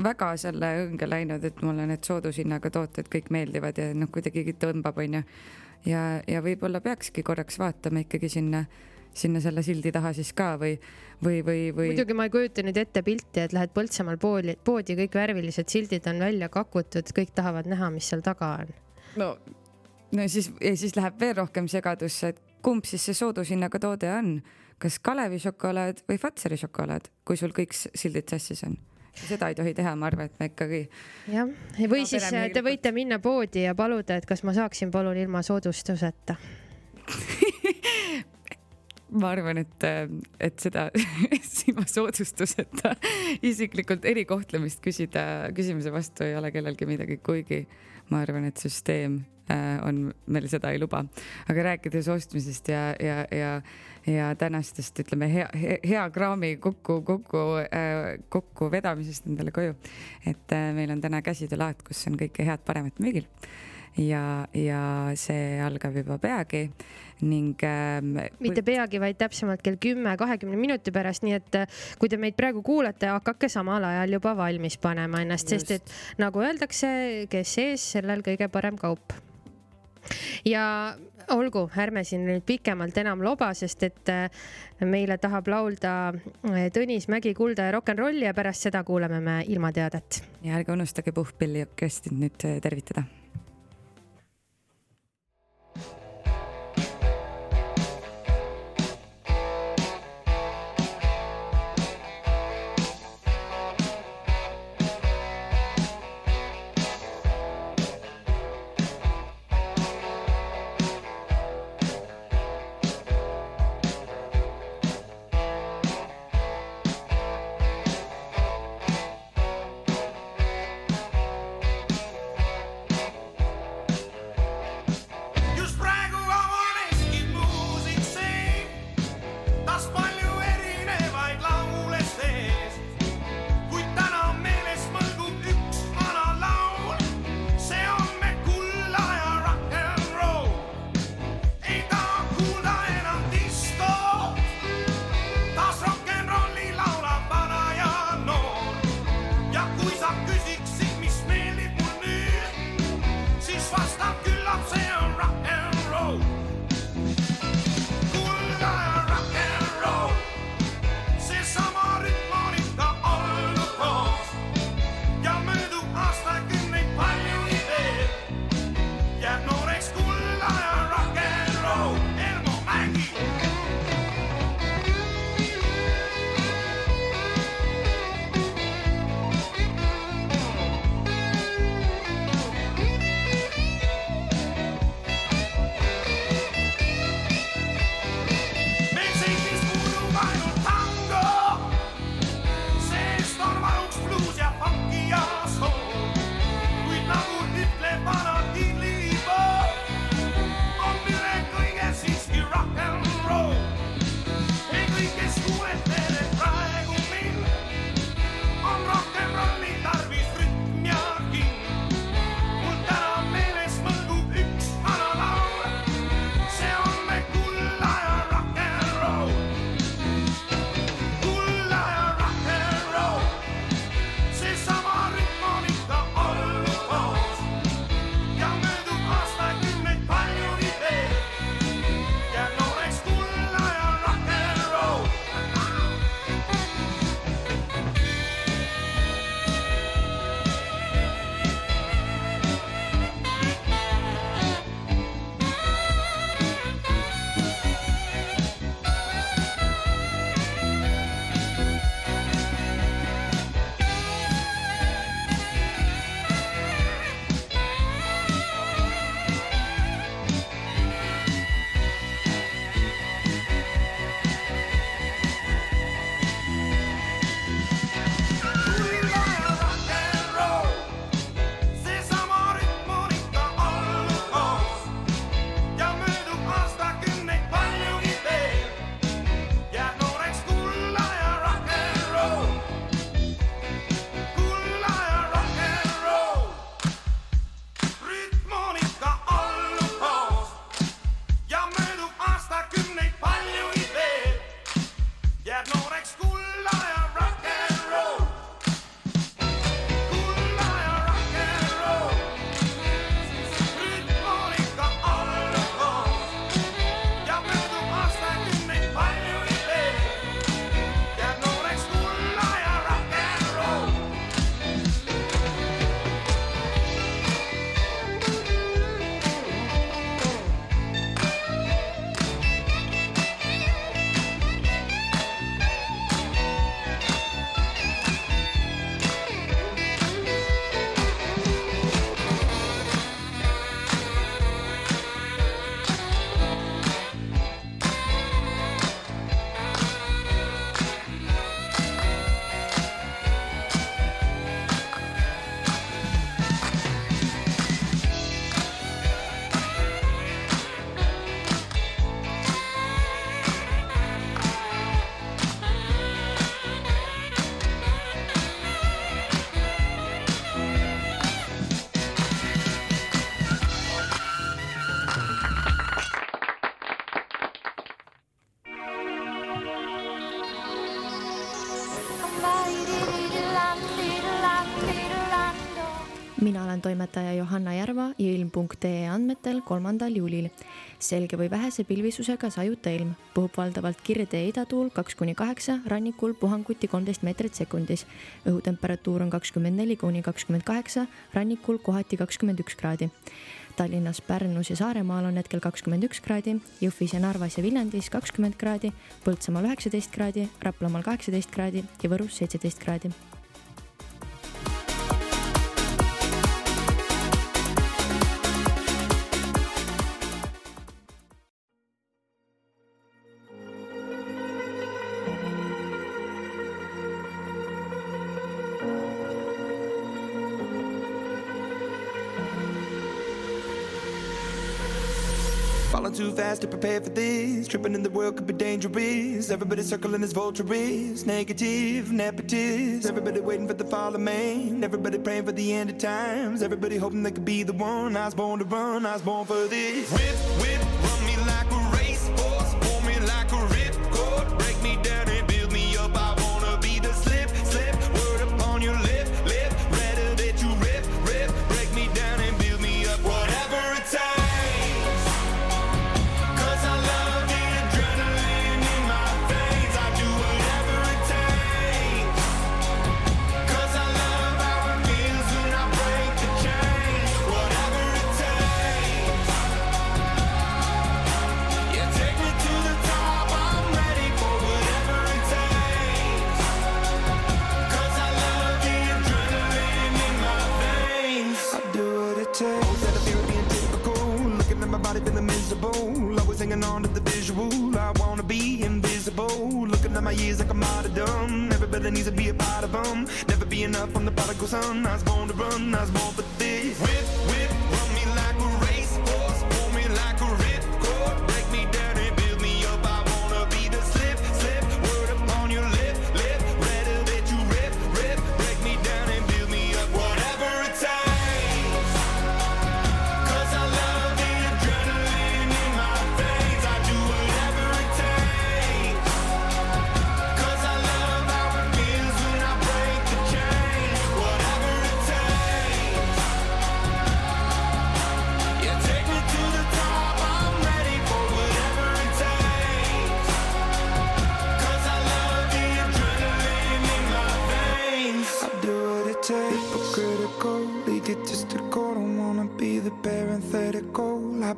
väga selle õnge läinud, et mulle need soodushinnaga tooted kõik meeldivad ja noh, kuidagi tõmbab, onju. ja, ja võib-olla peakski korraks vaatama ikkagi sinna sinna selle sildi taha siis ka või, või, või, või? muidugi ma ei kujuta nüüd ette pilti, et lähed Põltsamaal poodi, poodi, kõik värvilised sildid on välja kakutud, kõik tahavad näha, mis seal taga on. no, no siis, ja siis läheb veel rohkem segadusse, et kumb siis see soodushinnaga toode on, kas Kalevi šokolaad või Fatseri šokolaad, kui sul kõik sildid sassis on seda ei tohi teha, ma arvan, et me ikkagi. jah, või siis te võite minna poodi ja paluda, et kas ma saaksin palun ilma soodustuseta (laughs) ma arvan, et, et seda (laughs) ilma soodustuseta isiklikult erikohtlemist küsida, küsimuse vastu ei ole kellelgi midagi, kuigi ma arvan, et süsteem äh, on, meil seda ei luba. aga rääkides ostmisest ja, ja, ja, ja tänastest, ütleme hea, hea kraami kokku, kokku, äh, kokku vedamisest endale koju. et äh, meil on täna käsitöölaat, kus on kõike head-paremat müügil ja, ja see algab juba peagi ning ähm,. mitte peagi, vaid täpsemalt kell kümme, kahekümne minuti pärast, nii et äh, kui te meid praegu kuulate, hakake samal ajal juba valmis panema ennast, sest et nagu öeldakse, kes ees, sellel kõige parem kaup. ja olgu, ärme siin nüüd pikemalt enam loba, sest et äh, meile tahab laulda äh, Tõnis Mägi Kulda ja Rock n Rolli ja pärast seda kuulame me ilmateadet. ja ärge unustage Puhkpilli orkestrit nüüd tervitada toimetaja Johanna Järva ja ilm.ee andmetel kolmandal juulil. selge või vähese pilvisusega sajuta ilm, puhub valdavalt kirde ja idatuul kaks kuni kaheksa, rannikul puhanguti kolmteist meetrit sekundis. õhutemperatuur on kakskümmend neli kuni kakskümmend kaheksa, rannikul kohati kakskümmend üks kraadi. Tallinnas, Pärnus ja Saaremaal on hetkel kakskümmend üks kraadi, Jõhvis ja Narvas ja Viljandis kakskümmend kraadi, Põltsamaal üheksateist kraadi, Raplamaal kaheksateist kraadi ja Võrus seitseteist kraadi To prepare for this. Tripping in the world could be dangerous. Everybody circling as vultures. Negative, nepotist. Everybody waiting for the fall of man. Everybody praying for the end of times. Everybody hoping they could be the one. I was born to run. I was born for this. Whip, whip, hanging on to the visual. I wanna be invisible. Looking at my years like I'm out of dumb. Everybody needs to be a part of them. Never be enough on the prodigal son. I was born to run, I was born for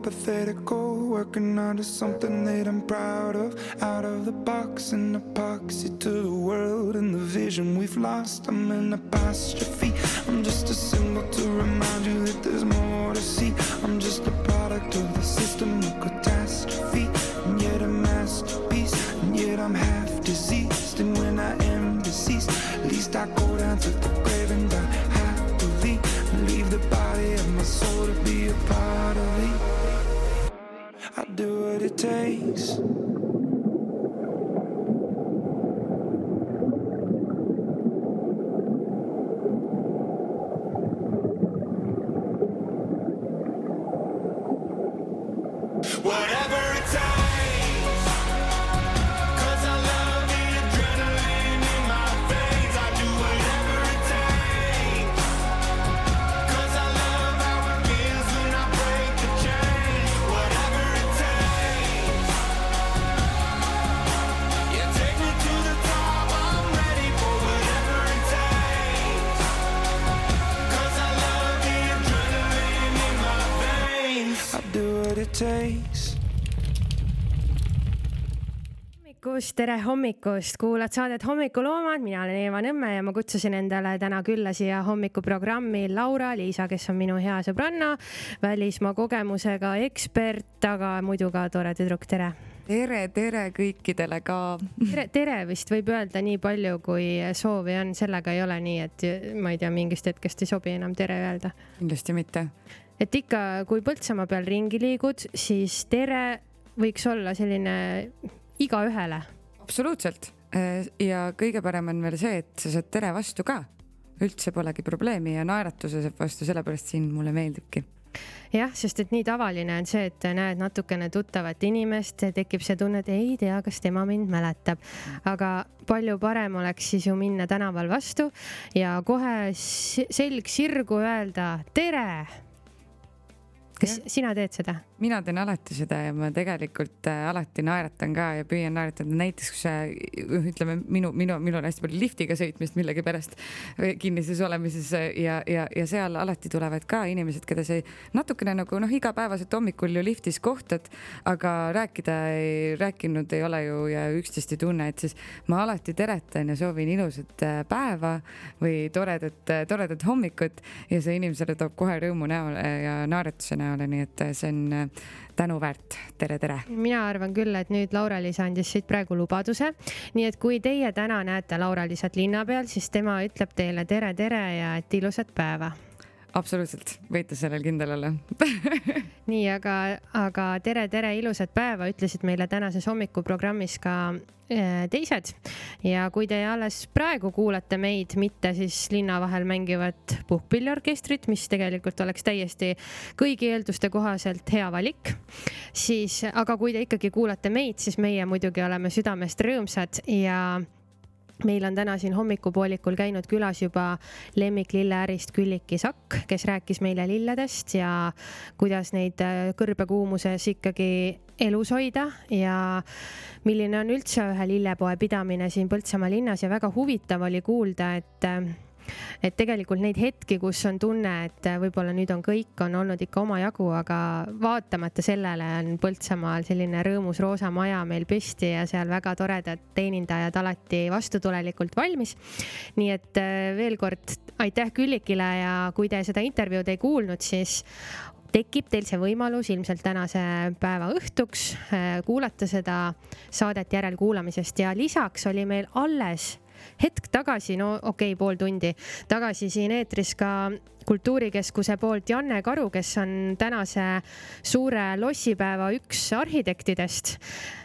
hypothetical. Working on to something that I'm proud of. Out of the box, an epoxy to the world and the vision we've lost. I'm an apostrophe. I'm just a symbol to remind you that there's more to see. I'm just a product of the system of catastrophe, and yet a masterpiece. And yet I'm half diseased, and when I am deceased, at least I go down to the grave and die happily, and leave the body of my soul to be a part of takes. Hommikust, tere hommikust, kuulad saadet Hommikuloomad, mina olen Eeva Nõmme ja ma kutsusin endale täna külla siia hommikuprogrammi Laura-Liisa, kes on minu hea sõbranna, välismaa kogemusega ekspert, aga muidu ka tore tüdruk, tere. tere, tere kõikidele ka. tere, tere vist võib öelda nii palju, kui soovi on, sellega ei ole nii, et ma ei tea, mingist hetkest ei sobi enam tere öelda. kindlasti mitte. et ikka, kui Põltsamaa peal ringi liigud, siis tere võiks olla selline igaühele. absoluutselt ja kõige parem on veel see, et sa saad tere vastu ka. üldse polegi probleemi ja naeratuse saab vastu, sellepärast siin mulle meeldibki. jah, sest et nii tavaline on see, et näed natukene tuttavat inimest, tekib see tunne, et ei tea, kas tema mind mäletab. aga palju parem oleks siis ju minna tänaval vastu ja kohe selg sirgu öelda tere. kas ja. sina teed seda? Mina teen alati seda ja ma tegelikult äh, alati naeratan ka ja püüan naeratada, näiteks kui see ütleme minu, minu, minul on hästi palju liftiga sõitmist millegipärast või kinnises olemises ja, ja, ja seal alati tulevad ka inimesed, keda sa natukene nagu noh, igapäevaselt hommikul ju liftis kohtad, aga rääkida ei rääkinud ei ole ju ja üksteist ei tunne, et siis ma alati teretan ja soovin ilusat äh, päeva või toredat, toredat hommikut ja see inimesele toob kohe rõõmu näole ja naeratuse näole, nii et see on äh, tänuväärt. tere, tere. mina arvan küll, et nüüd Laura-Liis andis siit praegu lubaduse, nii et kui teie täna näete Laura-Liisat linna peal, siis tema ütleb teile tere, tere ja et ilusat päeva. absoluutselt, võite sellel kindel olla. nii, aga, aga tere, tere, ilusat päeva ütlesid meile tänases hommikuprogrammis ka teised. Ja kui te alles praegu kuulate meid, mitte siis linna vahel mängivat puhkpilliorkestrit, mis tegelikult oleks täiesti kõigi eelduste kohaselt hea valik, siis, aga kui te ikkagi kuulate meid, siis meie muidugi oleme südamest rõõmsad ja meil on täna siin hommikupoolikul käinud külas juba lemmik lilleärist Külliki Sakk, kes rääkis meile lilledest ja kuidas neid äh, kõrbekuumuses ikkagi elus hoida ja milline on üldse ühe lillepoe pidamine siin Põltsamaa linnas. Ja väga huvitav oli kuulda, et et tegelikult neid hetki, kus on tunne, et võib-olla nüüd on kõik, on olnud ikka omajagu, aga vaatamata sellele on Põltsamaal selline rõõmus roosa maja meil püsti ja seal väga toredad teenindajad alati vastutulelikult valmis. nii et äh, veel kord aitäh Küllikile ja kui te seda intervjuud ei kuulnud, siis tekib teil see võimalus ilmselt tänase päeva õhtuks äh, kuulata seda saadet järelkuulamisest ja lisaks oli meil alles hetk tagasi, no okei okay,, pool tundi tagasi siin eetris ka kultuurikeskuse poolt Janne Karu, kes on tänase suure lossipäeva üks arhitektidest.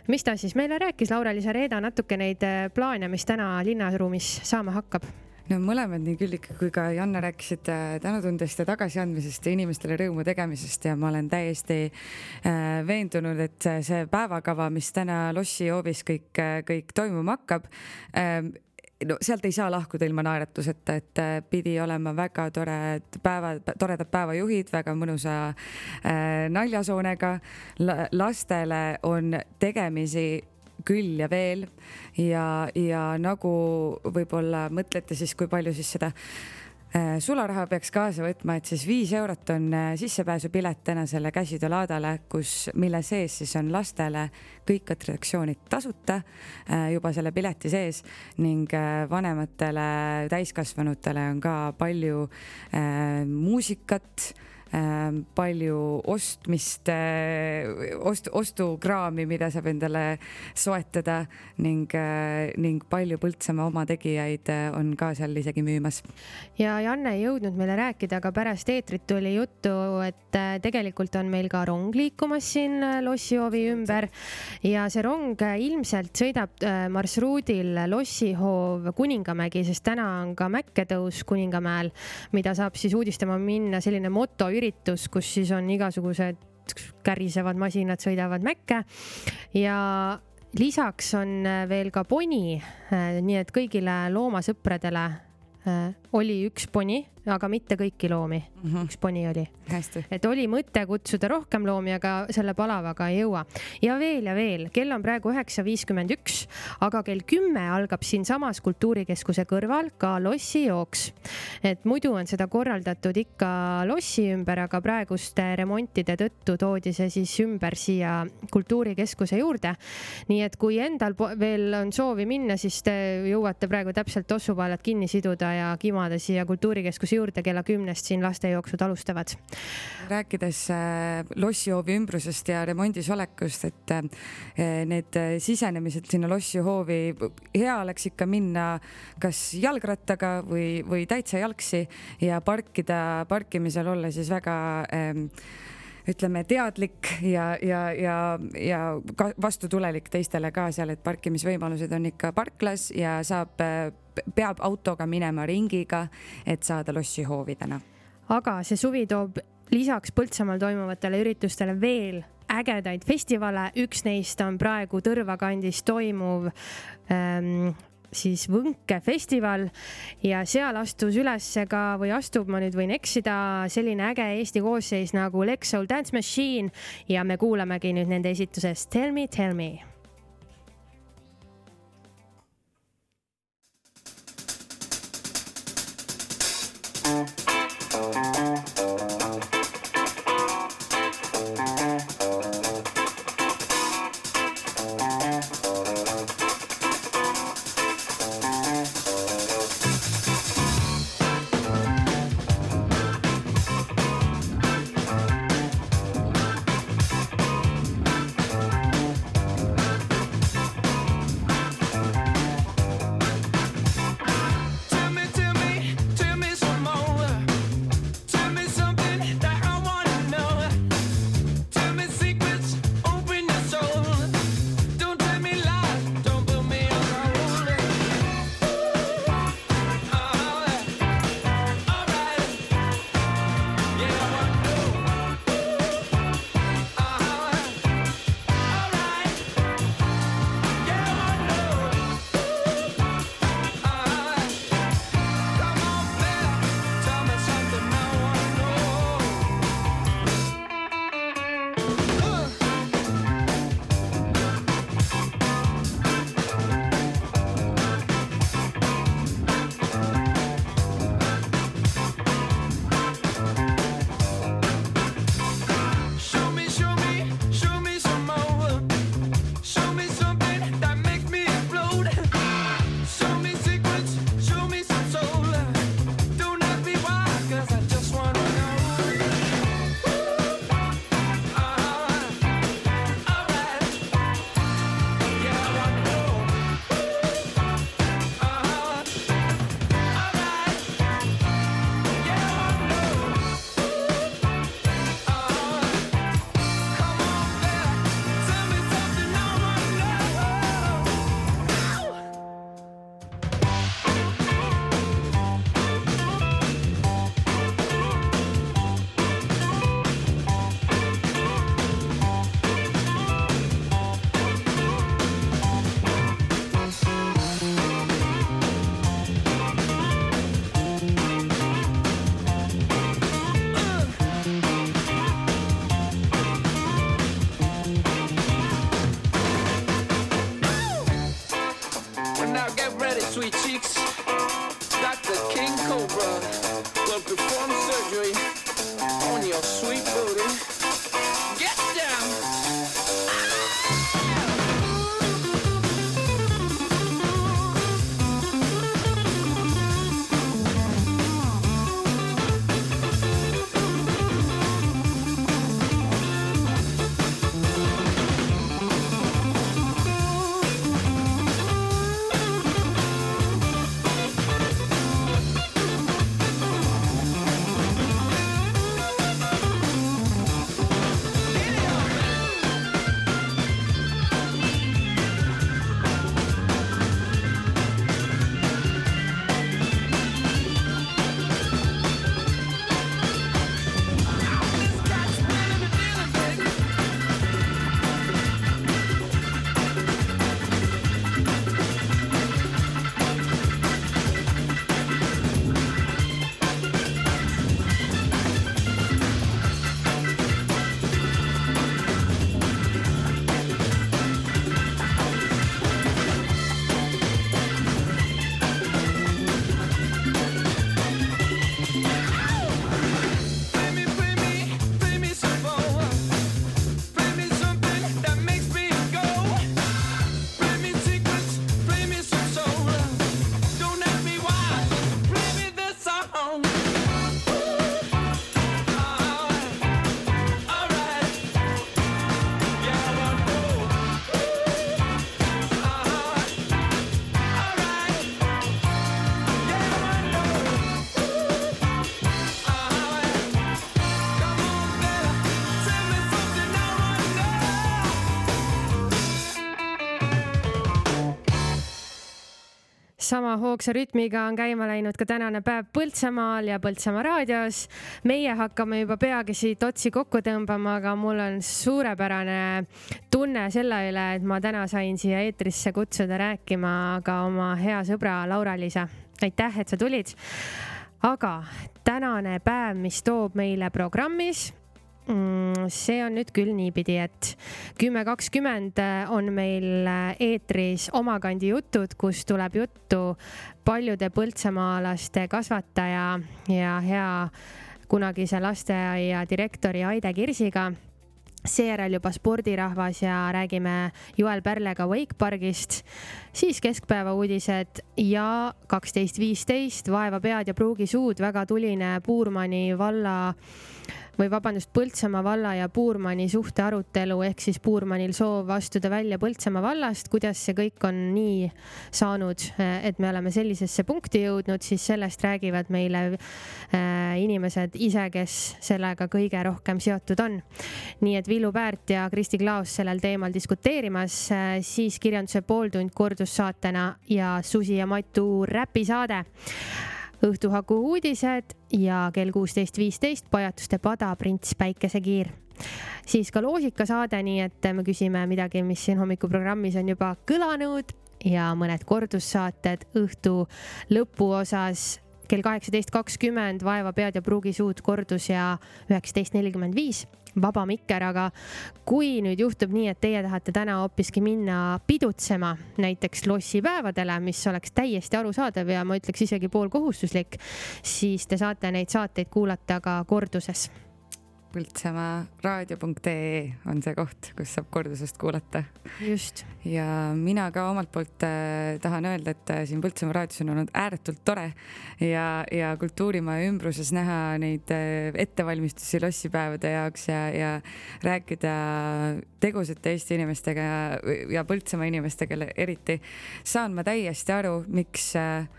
mis ta siis meile rääkis, Laura-Liisa Reeda, natuke neid äh, plaane, mis täna linnaruumis saama hakkab no mõlemad, nii Külliki kui ka Janne rääkisid äh, tänutundest ja tagasiandmisest ja inimestele rõõmu tegemisest ja ma olen täiesti äh, veendunud, et see- päevakava, mis täna Lossi hoovis kõik, kõik toimuma hakkab ähm, no sealt ei saa lahkuda ilma naeratuseta, et äh, pidi olema väga tored päeva, toredad päevajuhid, väga mõnusa äh, naljasoonega La,. lastele on tegemisi küll ja veel ja, ja nagu võib-olla mõtlete siis, kui palju siis seda äh, sularaha peaks kaasa võtma, et siis viis eurot on äh, sissepääsupilet tänasele käsitöölaadale, kus, mille sees siis on lastele kõik atraktsioonid tasuta äh, juba selle pileti sees ning äh, vanematele täiskasvanutele on ka palju äh, muusikat äh, palju ostmist äh,, ost-, ostukraami, mida saab endale soetada ning äh,, ning palju Põltsamaa omategijaid äh, on ka seal isegi müümas. ja Janne ei jõudnud meile rääkida, aga pärast eetrit tuli juttu, et tegelikult on meil ka rong liikumas siin lossihoovi ümber ja see rong ilmselt sõidab marsruudil Lossihoov Kuningamägi, sest täna on ka mäkketõus Kuningamäel, mida saab siis uudistama minna, selline motoüritus, kus siis on igasugused kärisevad masinad sõidavad mäkke. Ja lisaks on veel ka poni, nii et kõigile loomasõpradele äh, oli üks poni, aga mitte kõiki loomi mm, -hmm. üks poni oli. et oli mõte kutsuda rohkem loomi, aga selle palavaga ei jõua. ja veel ja veel, kell on praegu üheksa viiskümmend üks, aga kell kümme algab siinsamas Kultuurikeskuse kõrval ka lossijooks. et muidu on seda korraldatud ikka lossi ümber, aga praeguste remontide tõttu toodi see siis ümber siia Kultuurikeskuse juurde. nii et kui endal veel on soovi minna, siis te jõuate praegu täpselt tossupaelad kinni siduda ja kimada siia Kultuurikeskuse juurde kella kümnest siin lastejooksud alustavad. rääkides äh, lossihoovi ümbrusest ja remondis olekust, et äh, need äh, sisenemised sinna lossihoovi, hea oleks ikka minna kas jalgrattaga või, või täitsa jalgsi ja parkida, parkimisel olla siis väga ähm, ütleme, teadlik ja, ja, ja, ja ka vastutulelik teistele ka seal, et parkimisvõimalused on ikka parklas ja saab, peab autoga minema ringiga, et saada lossi hoovidena. aga see suvi toob lisaks Põltsamaal toimuvatele üritustele veel ägedaid festivale, üks neist on praegu Tõrva kandis toimuv ähm, siis Võnke festival ja seal astus üles ka või astub, ma nüüd võin eksida, selline äge Eesti koosseis nagu Lexol Dance Machine ja me kuulamegi nüüd nende esituses Tell me, tell me. Sama hoogsa rütmiga on käima läinud ka tänane päev Põltsamaal ja Põltsamaa raadios. meie hakkame juba peagi siit otsi kokku tõmbama, aga mul on suurepärane tunne selle üle, et ma täna sain siia eetrisse kutsuda rääkima ka oma hea sõbra Laura-Liisa. aitäh, et sa tulid. aga tänane päev, mis toob meile programmis Mm, see on nüüd küll niipidi, et kümme kakskümmend on meil eetris Omakandi jutud, kus tuleb juttu paljude põltsamaalaste kasvataja ja hea kunagise lasteaia direktori Aide Kirsiga. Seejärel juba spordirahvas ja räägime Joel Pärlega Wakepargist, siis keskpäeva uudised ja kaksteist viisteist Vaeva pead ja pruugi suud, väga tuline Puurmani valla või vabandust, Põltsamaa valla ja Puurmani suhte arutelu ehk siis Puurmanil soov astuda välja Põltsamaa vallast, kuidas see kõik on nii saanud, et me oleme sellisesse punkti jõudnud, siis sellest räägivad meile äh, inimesed ise, kes sellega kõige rohkem seotud on. nii et Villu Päärt ja Kristi Klaos sellel teemal diskuteerimas, äh, siis kirjanduse pooltund kordussaatena ja Susi ja Matu räpisaade õhtuhaku uudised ja kell kuusteist viisteist Pajatuste pada Prints Päikesekiir. siis ka loosikasaade, nii et me küsime midagi, mis siin hommikuprogrammis on juba kõlanud ja mõned kordussaated õhtu lõpuosas kell kaheksateist kakskümmend Vaeva pead ja pruugisuud kordus ja üheksateist nelikümmend viis vaba mikker, aga kui nüüd juhtub nii, et teie tahate täna hoopiski minna pidutsema näiteks lossipäevadele, mis oleks täiesti arusaadav ja ma ütleks isegi poolkohustuslik, siis te saate neid saateid kuulata ka korduses Põltsamaa raadio.ee on see koht, kus saab kordusest kuulata. just. ja mina ka omalt poolt äh, tahan öelda, et äh, siin Põltsamaa raadios on olnud ääretult tore ja, ja kultuurimaja ümbruses näha neid äh, ettevalmistusi lossipäevade jaoks ja, ja rääkida tegusate Eesti inimestega ja, ja Põltsamaa inimestega eriti, saan ma täiesti aru, miks äh,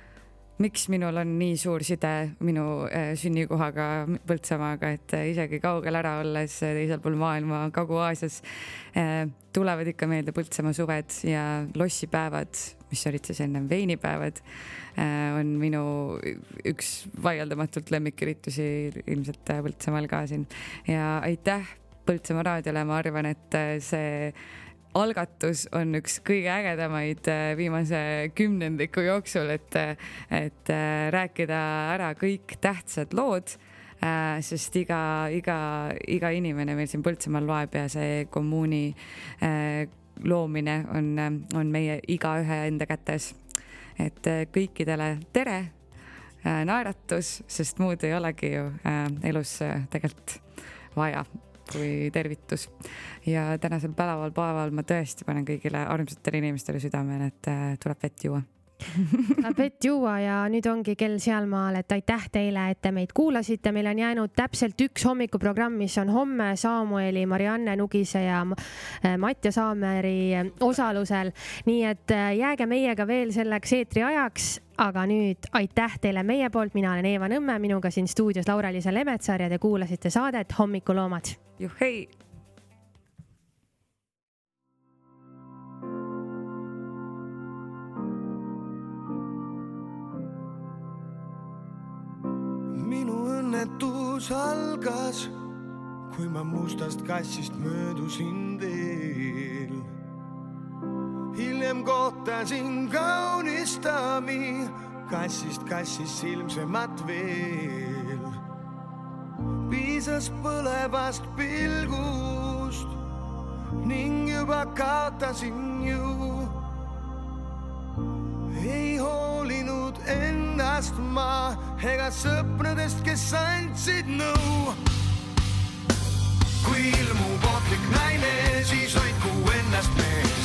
miks minul on nii suur side minu äh, sünnikohaga Põltsamaaga, et äh, isegi kaugel ära olles äh, teisel pool maailma Kagu-Aasias tulevad ikka meelde Põltsamaa suved ja lossipäevad, mis olid siis ennem veinipäevad, on minu üks vaieldamatult lemmiküritusi ilmselt Põltsamaal ka siin. Ja aitäh Põltsamaa raadiole, ma arvan, et see algatus on üks kõige ägedamaid äh, viimase kümnendiku jooksul, et, et äh, rääkida ära kõik tähtsad lood äh, sest iga, iga, iga inimene meil siin Põltsamaal loeb ja see kommuuni loomine on, on meie igaühe enda kätes. et kõikidele tere, naeratus, sest muud ei olegi ju elus tegelikult vaja kui tervitus. ja tänasel päeval, päeval ma tõesti panen kõigile armsatele inimestele südamele, et äh, tuleb vett juua vett juua ja nüüd ongi kell sealmaal, et aitäh teile, et te meid kuulasite, meil on jäänud täpselt üks hommikuprogramm, mis on homme Samueli, Marianne Nugise ja äh, Matja Saameri osalusel. nii et äh, jääge meiega veel selleks eetri ajaks, aga nüüd aitäh teile meie poolt, mina olen Eeva Nõmme, minuga siin stuudios Laura-Liisa Lemetsaar ja te kuulasite saadet Hommikuloomad. Juhhei minu õnnetus algas, kui ma mustast kassist möödusin teel. hiljem kohtasin kaunist daami, kassist kassis silmsemat veel. Piisas põlevast pilgust ning juba kaotasin ju ei hoolinud ennast ma ega sõpradest, kes andsid nõu. kui ilmub ohtlik naine, siis hoidku ennast mees,